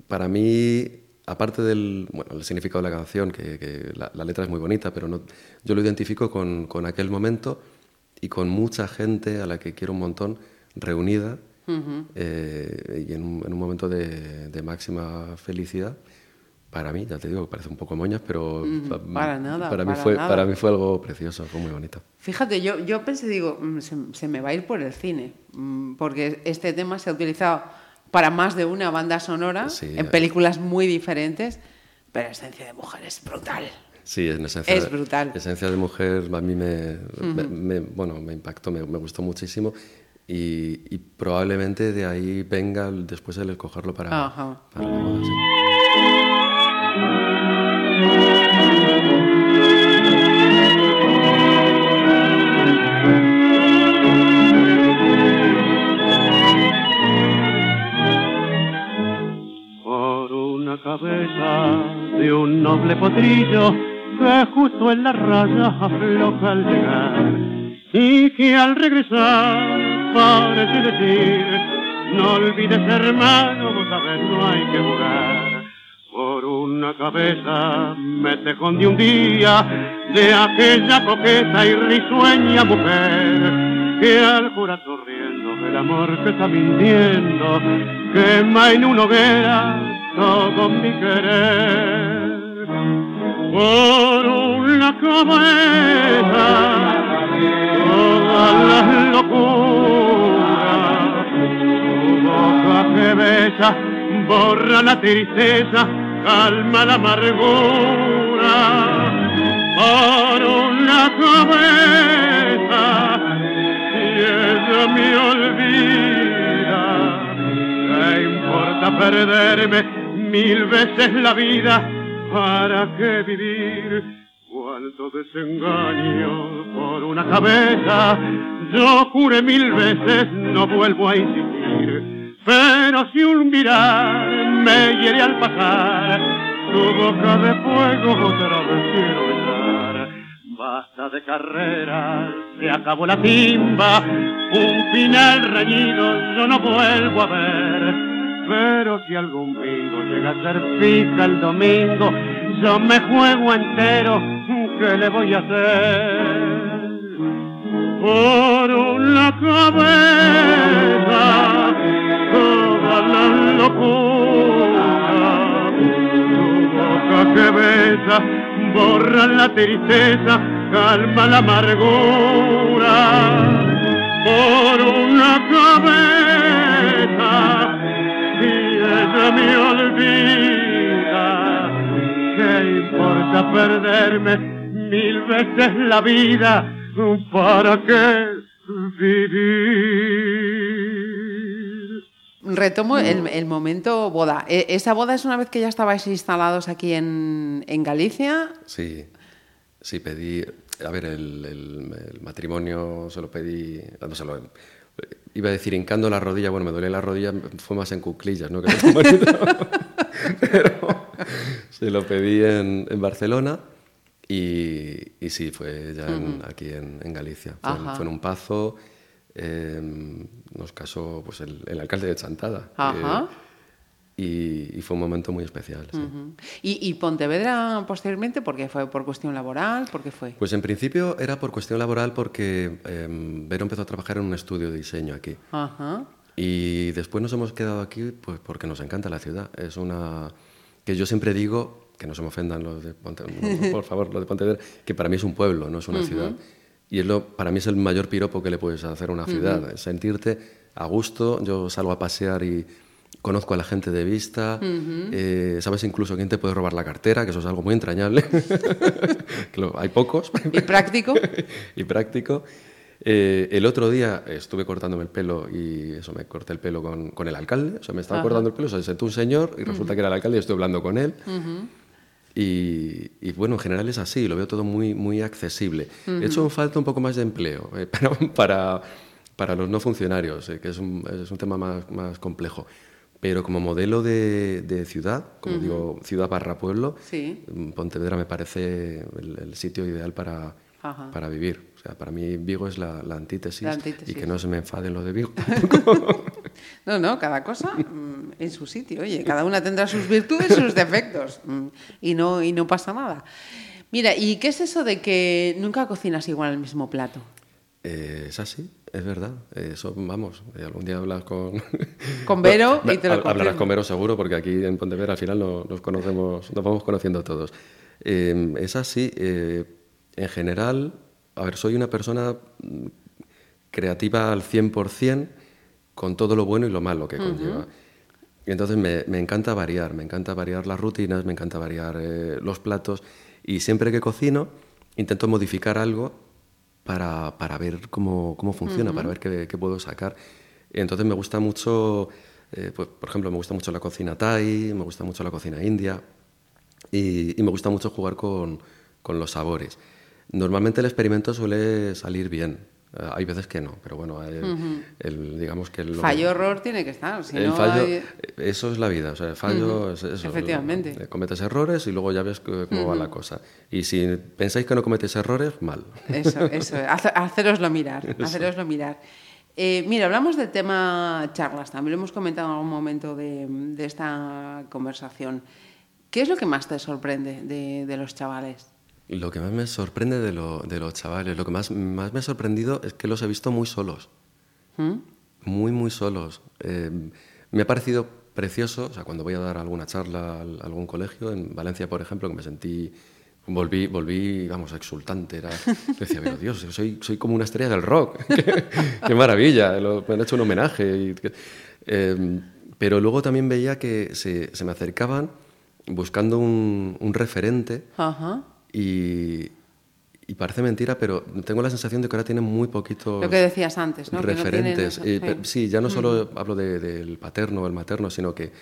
para mí, aparte del bueno, el significado de la canción, que, que la, la letra es muy bonita, pero no, yo lo identifico con, con aquel momento y con mucha gente a la que quiero un montón reunida eh, y en un, en un momento de, de máxima felicidad. Para mí, ya te digo, parece un poco moñas, pero pa- para nada, para, mí para fue, nada. para mí fue algo precioso, fue muy bonito. Fíjate, yo, yo pensé, digo, mm, se, se me va a ir por el cine, mm, porque este tema se ha utilizado para más de una banda sonora, Sí, en películas muy diferentes, pero Esencia de Mujer es brutal. Sí, en esencia. Es brutal. Esencia de mujer a mí me, me- me- bueno, me impactó, me, me gustó muchísimo y, y probablemente de ahí venga después el escogerlo para, Ajá. para la boda, sí. De un noble potrillo que justo en la raya afloja al llegar. Y que al regresar parece decir no olvides hermano, vos sabes no hay que jugar por una cabeza me tejón de un día de aquella coqueta y risueña mujer que al jurar sonriendo el amor que está mintiendo quema en una hoguera todo mi querer por una cabeza todas las locuras tu boca que besa borra la tristeza calma la amargura. Por una cabeza y ella me olvida ¿Qué importa perderme mil veces la vida? ¿Para qué vivir? Tanto desengaño por una cabeza, yo juré mil veces, no vuelvo a insistir. Pero si un mirar me hiere al pasar, tu boca de fuego otra vez quiero besar. Basta de carreras, se acabó la timba, un final reñido yo no vuelvo a ver. Pero si algún bingo llega a ser fija el domingo, yo me juego entero, ¿qué le voy a hacer? Por una cabeza, toda la locura, tu boca que besa, borra la tristeza, calma la amargura. Por una cabeza, ella me olvida, ¿qué importa perderme mil veces la vida? ¿Para qué vivir? Retomo el, el momento boda. E- ¿Esa boda es una vez que ya estabais instalados aquí en, en Galicia? Sí, sí, pedí. A ver, el, el- el matrimonio se lo pedí. no, se lo- iba a decir hincando la rodilla, bueno, me duele la rodilla, fue más en cuclillas, ¿no? Que. Pero se lo pedí en, en Barcelona y, y sí, fue ya en- aquí en, en Galicia. Fue, en- Ajá. fue en un pazo. eh, nos casó pues, el, el alcalde de Chantada. Ajá. Y, y fue un momento muy especial. sí. Ujú. ¿Y, y Pontevedra posteriormente? ¿Por qué fue? ¿Por cuestión laboral? ¿Por qué fue? Pues en principio era por cuestión laboral porque eh, Vero empezó a trabajar en un estudio de diseño aquí. Ajá. Y después nos hemos quedado aquí pues porque nos encanta la ciudad. Es una que yo siempre digo, que no se me ofendan los de Pontevedra, por favor, los de Pontevedra, que para mí es un pueblo, no es una ciudad. Y es lo, para mí es el mayor piropo que le puedes hacer a una ciudad, sentirte a gusto. Yo salgo a pasear y conozco a la gente de vista, eh, sabes incluso quién te puede robar la cartera, que eso es algo muy entrañable. Hay pocos. ¿Y práctico? y práctico. Eh, el otro día estuve cortándome el pelo y eso me corté el pelo con, con el alcalde. O sea, me estaba cortando el pelo, se sentó un señor y resulta que era el alcalde y estoy hablando con él. y, y, bueno, en general es así, lo veo todo muy, muy accesible. He hecho en falta un poco más de empleo eh, para, para, para los no funcionarios, eh, que es un, es un tema más, más complejo. Pero como modelo de, de ciudad, como digo, ciudad barra pueblo, Sí. mm, Pontevedra me parece el, el sitio ideal para, Ajá. para vivir. O sea, para mí Vigo es la, la antítesis, La antítesis. y que no se me enfaden los de Vigo. No, no, cada cosa mm, en su sitio. Oye, cada una tendrá sus virtudes y sus defectos. mm, Y no, y no pasa nada. Mira, ¿y qué es eso de que nunca cocinas igual el mismo plato? Eh, es así, es verdad. Eso, vamos, eh, algún día hablas con... Con Vero y te lo Hab- Hablarás confirmo. con Vero seguro, porque aquí en Pontevedra al final no- nos conocemos, nos vamos conociendo todos. Eh, es así, eh, en general, a ver, soy una persona mm, creativa al 100%, con todo lo bueno y lo malo que conlleva. Y entonces me, me encanta variar, me encanta variar las rutinas, me encanta variar eh, los platos y siempre que cocino intento modificar algo para, para ver cómo, cómo funciona, para ver qué, qué puedo sacar. Entonces me gusta mucho, eh, pues, por ejemplo, me gusta mucho la cocina thai, me gusta mucho la cocina india y, y me gusta mucho jugar con, con los sabores. Normalmente el experimento suele salir bien. Eh, hay veces que no, pero bueno, el, el- digamos que... lo- Fallo error tiene que estar. Si el no fallo, hay- eso es la vida, o sea, el fallo es eso. Efectivamente. Eh, Cometes errores y luego ya ves que- cómo va la cosa. Y si pensáis que no cometéis errores, mal. Eso, eso, hace- haceroslo mirar, haceroslo mirar. Eh, mira, hablamos del tema charlas, también lo hemos comentado en algún momento de, de esta conversación. ¿Qué es lo que más te sorprende de, de los chavales? Lo que más me sorprende de, lo- de los chavales, lo que más, más me ha sorprendido es que los he visto muy solos. ¿Mm? Muy, muy solos. Eh, me ha parecido precioso, o sea, cuando voy a dar alguna charla a algún colegio, en Valencia, por ejemplo, que me sentí, volví, volví vamos, exultante. Era, decía, pero Dios, soy, soy como una estrella del rock. qué, qué maravilla, lo- me han hecho un homenaje. y eh, pero luego también veía que se, se me acercaban buscando un, un referente Ajá. Y, y parece mentira, pero tengo la sensación de que ahora tienen muy poquitos Lo que decías antes, ¿no? Que no tienen referentes. Eh, sí. ya no solo hablo de- del paterno o el materno, sino que,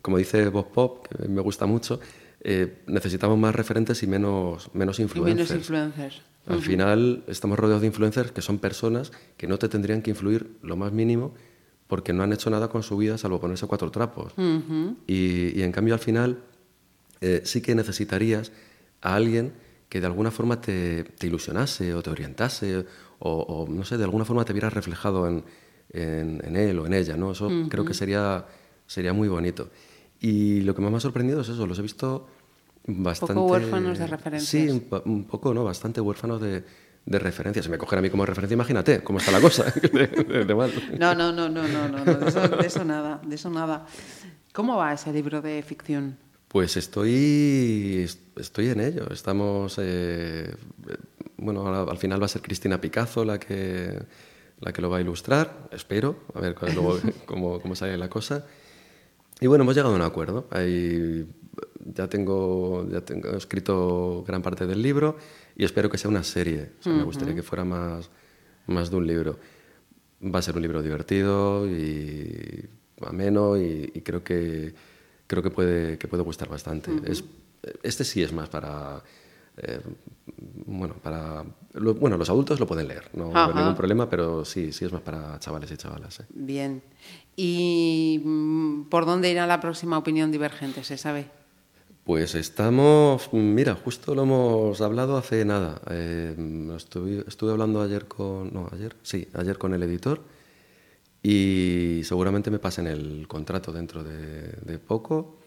como dice Bob Pop, que me gusta mucho, eh, necesitamos más referentes y menos, menos Y influencers. menos influencers. Al final estamos rodeados de influencers que son personas que no te tendrían que influir lo más mínimo porque no han hecho nada con su vida salvo ponerse cuatro trapos. y, y en cambio al final eh, sí que necesitarías a alguien que de alguna forma te, te ilusionase o te orientase o, o, no sé, de alguna forma te vieras reflejado en, en- en él o en ella, ¿no? Eso creo que sería, sería muy bonito. Y lo que más me ha sorprendido es eso, los he visto bastante... huérfanos de referencias. Sí, un, un poco, ¿no? Bastante huérfanos de, de referencias. Si me cogen a mí como referencia, imagínate cómo está la cosa. de, de-. No, no, no, no, no, no, no, de, eso, de eso nada, de eso nada. ¿Cómo va ese libro de ficción? Pues estoy, estoy en ello. Estamos, eh, bueno, ahora al final va a ser Cristina Picazo la que, la que lo va a ilustrar, espero, a ver luego cómo, cómo sale la cosa. Y bueno, hemos llegado a un acuerdo. Ahí ya tengo, ya tengo escrito gran parte del libro y espero que sea una serie. O sea, Me gustaría que fuera más, más de un libro. Va a ser un libro divertido y ameno y, y creo que creo que puede que puede gustar bastante. es, este sí es más para eh, bueno para lo- bueno los adultos lo pueden leer no hay ningún problema pero sí sí es más para chavales y chavalas. ¿eh? Bien. ¿Y mm, por dónde irá la próxima opinión divergente? ¿Se sabe? Pues estamos, mira, justo lo hemos hablado hace nada. Eh, estuve, estuve hablando ayer con, no, ayer, sí, ayer con el editor y seguramente me pasen el contrato dentro de, poco.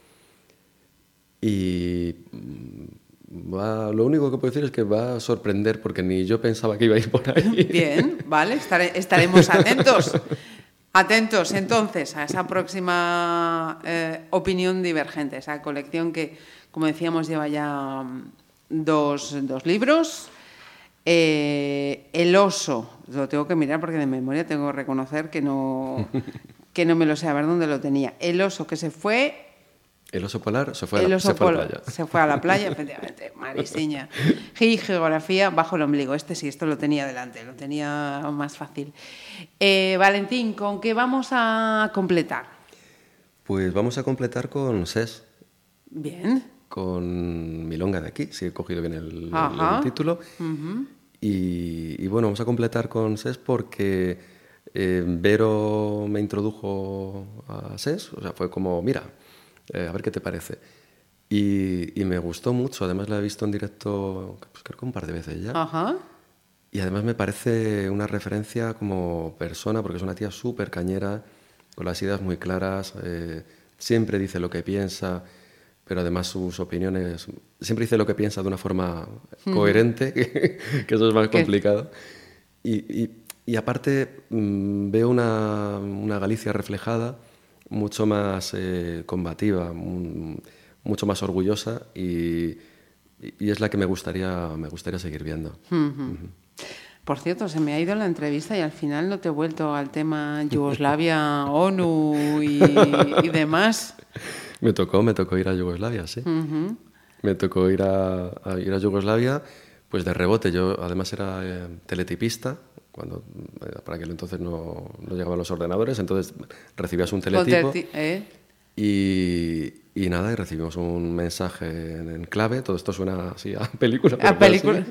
Y mm, lo único que puedo decir es que va a sorprender porque ni yo pensaba que iba a ir por ahí. Bien, vale, estare- estaremos atentos. Atentos entonces a esa próxima eh, opinión divergente, esa colección que, como decíamos, lleva ya mm, dos, dos libros. Eh, el oso, lo tengo que mirar porque de memoria tengo que reconocer que no, que no me lo sé, a ver dónde lo tenía. El oso que se fue El oso polar se fue a la, oso se fue a la polo playa. se fue a la playa, efectivamente, Marisiña. Y geografía bajo el ombligo. Este sí, esto lo tenía delante, lo tenía más fácil. Eh, Valentín, ¿con qué vamos a completar? Pues vamos a completar con SES. Bien. con Milonga de aquí, si he cogido bien el, título. Y, y bueno, vamos a completar con SES porque eh, Vero me introdujo a SES, o sea, fue como, mira, eh, a ver qué te parece. Y, y me gustó mucho, además la he visto en directo, pues creo que un par de veces ya. Ajá. Y además me parece una referencia como persona, porque es una tía súper cañera, con las ideas muy claras, eh, siempre dice lo que piensa, pero además sus opiniones, siempre dice lo que piensa de una forma coherente, que, que eso es más complicado. Y, y- y aparte mm, veo una, una Galicia reflejada mucho más eh, combativa, mm, mucho más orgullosa y, y es la que me gustaría, me gustaría seguir viendo. Por cierto, se me ha ido la entrevista y al final no te he vuelto al tema Yugoslavia, ONU y, y demás. Me tocó, me tocó ir a Yugoslavia, sí. Me tocó ir a, a ir a Yugoslavia, pues de rebote. Yo además era eh, teletipista, cuando eh, para aquel entonces no, no llegaban los ordenadores, entonces recibías un teletipo Conterti- ¿eh? y, y nada, y recibimos un mensaje en, en clave. Todo esto suena así a película. A película.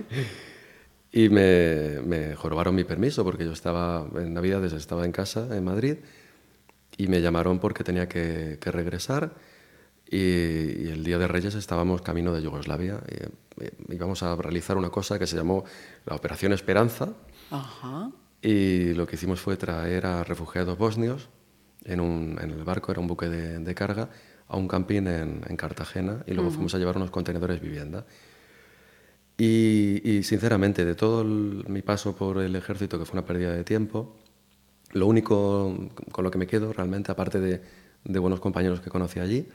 Y me, me jorobaron mi permiso porque yo estaba en Navidades, estaba en casa en Madrid y me llamaron porque tenía que, que regresar y, y el día de Reyes estábamos camino de Yugoslavia y, y íbamos a realizar una cosa que se llamó la Operación Esperanza Ajá. y lo que hicimos fue traer a refugiados bosnios en, un, en el barco, era un buque de, de carga, a un camping en, en Cartagena y luego fuimos a llevar unos contenedores vivienda. Y, y, sinceramente, de todo el- mi paso por el ejército, que fue una pérdida de tiempo, lo único con lo que me quedo realmente, aparte de, de buenos compañeros que conocí allí,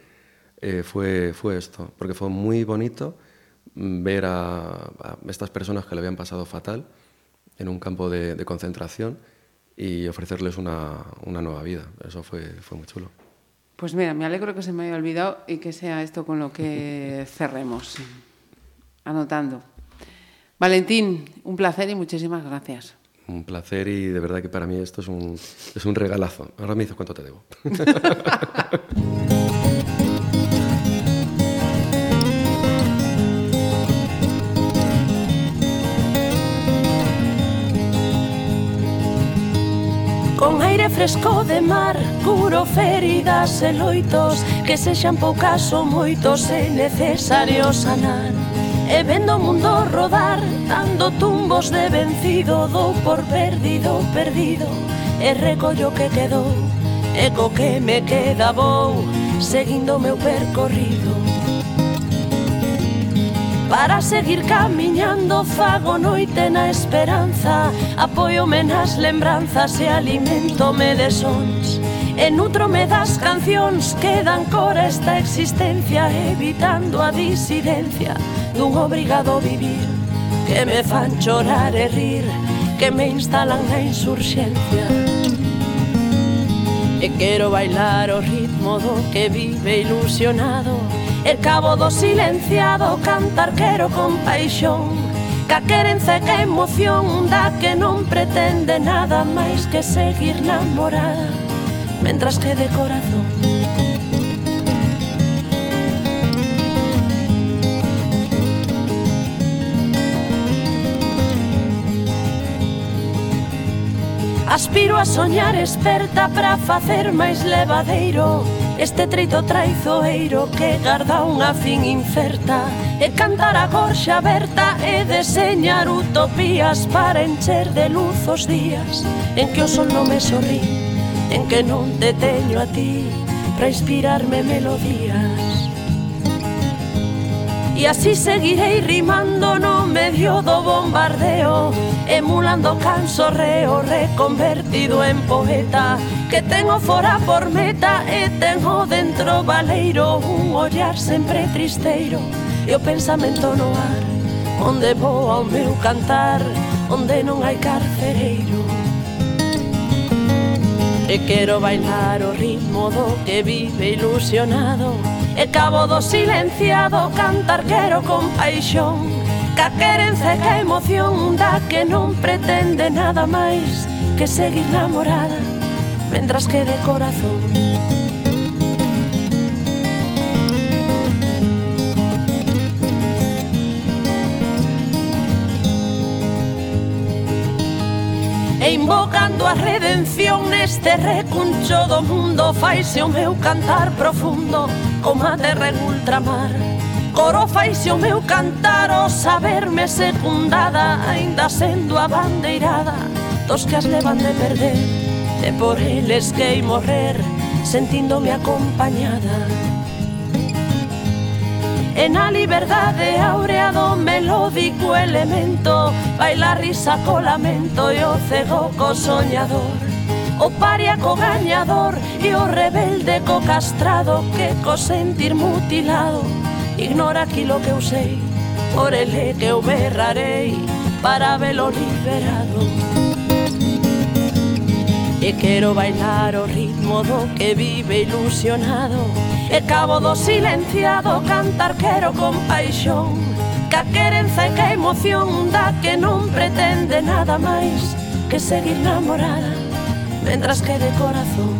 eh, fue, fue esto, porque fue muy bonito ver a, a estas personas que le habían pasado fatal en un campo de, de concentración y ofrecerles una, una nueva vida. Eso fue, fue muy chulo. Pues mira, me alegro que se me haya olvidado y que sea esto con lo que cerremos. Anotando. Valentín, un placer y muchísimas gracias. Un placer y de verdad que para mí esto es un, es un regalazo. Ahora me dices cuánto te debo. fresco de mar Curo feridas e loitos Que sexan poucas ou moitos E necesario sanar. E vendo o mundo rodar Dando tumbos de vencido Dou por perdido, perdido E recollo que quedou E co que me queda vou Seguindo meu percorrido. Para seguir camiñando fago noite na esperanza. Apoiome nas lembranzas e alimentome de sons. E nutrome das cancións que dan cor a esta existencia Evitando a disidencia dun obrigado vivir. Que me fan chorar e rir Que me instalan na insurxencia. E quero bailar o ritmo do que vive ilusionado. El cabo do silenciado cantar quero con paixón Ca querenza e ca emoción da que non pretende nada máis que seguir namorada Mentras que de corazón. Aspiro a soñar experta para facer máis levadeiro Este treito traizoeiro que garda unha fin inferta E cantar a gorxa aberta e deseñar utopías Para encher de luz os días en que o sol non me sorrí En que non te teño a ti para inspirarme melodías. E así seguirei rimando no medio do bombardeo Emulando canso reo reconvertido en poeta que tengo fora por meta e tengo dentro valeiro un ollar sempre tristeiro e o pensamento no ar onde vou ao meu cantar onde non hai carcereiro. E quero bailar o ritmo do que vive ilusionado e cabo do silenciado cantar quero con paixón ca querenza e ca emoción da que non pretende nada máis que seguir namorada. Mentras que de corazón. E invocando a redención neste recuncho do mundo Faise o meu cantar profundo como a terra en ultramar. Coro faise o meu cantar o saberme secundada Ainda sendo a bandeirada dos que as levan de perder e por eles que morrer sentíndome acompañada. E na liberdade áurea do melódico elemento Baila risa co lamento e o cego co soñador. O paria co gañador e o rebelde co castrado Que co sentir mutilado. Ignora aquilo que eu sei Por ele que eu berrarei para velo liberado. E quero bailar o ritmo do que vive ilusionado. E cabo do silenciado cantar quero con paixón. Ca querenza e ca emoción da que non pretende nada máis Que seguir namorada mentras que de corazón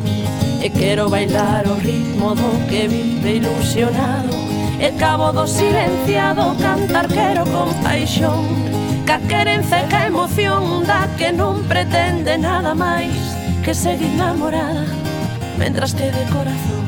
E quero bailar o ritmo do que vive ilusionado. E cabo do silenciado cantar quero con paixón. Ca querenza e ca emoción da que non pretende nada máis que seguir enamorada mientras te de corazón.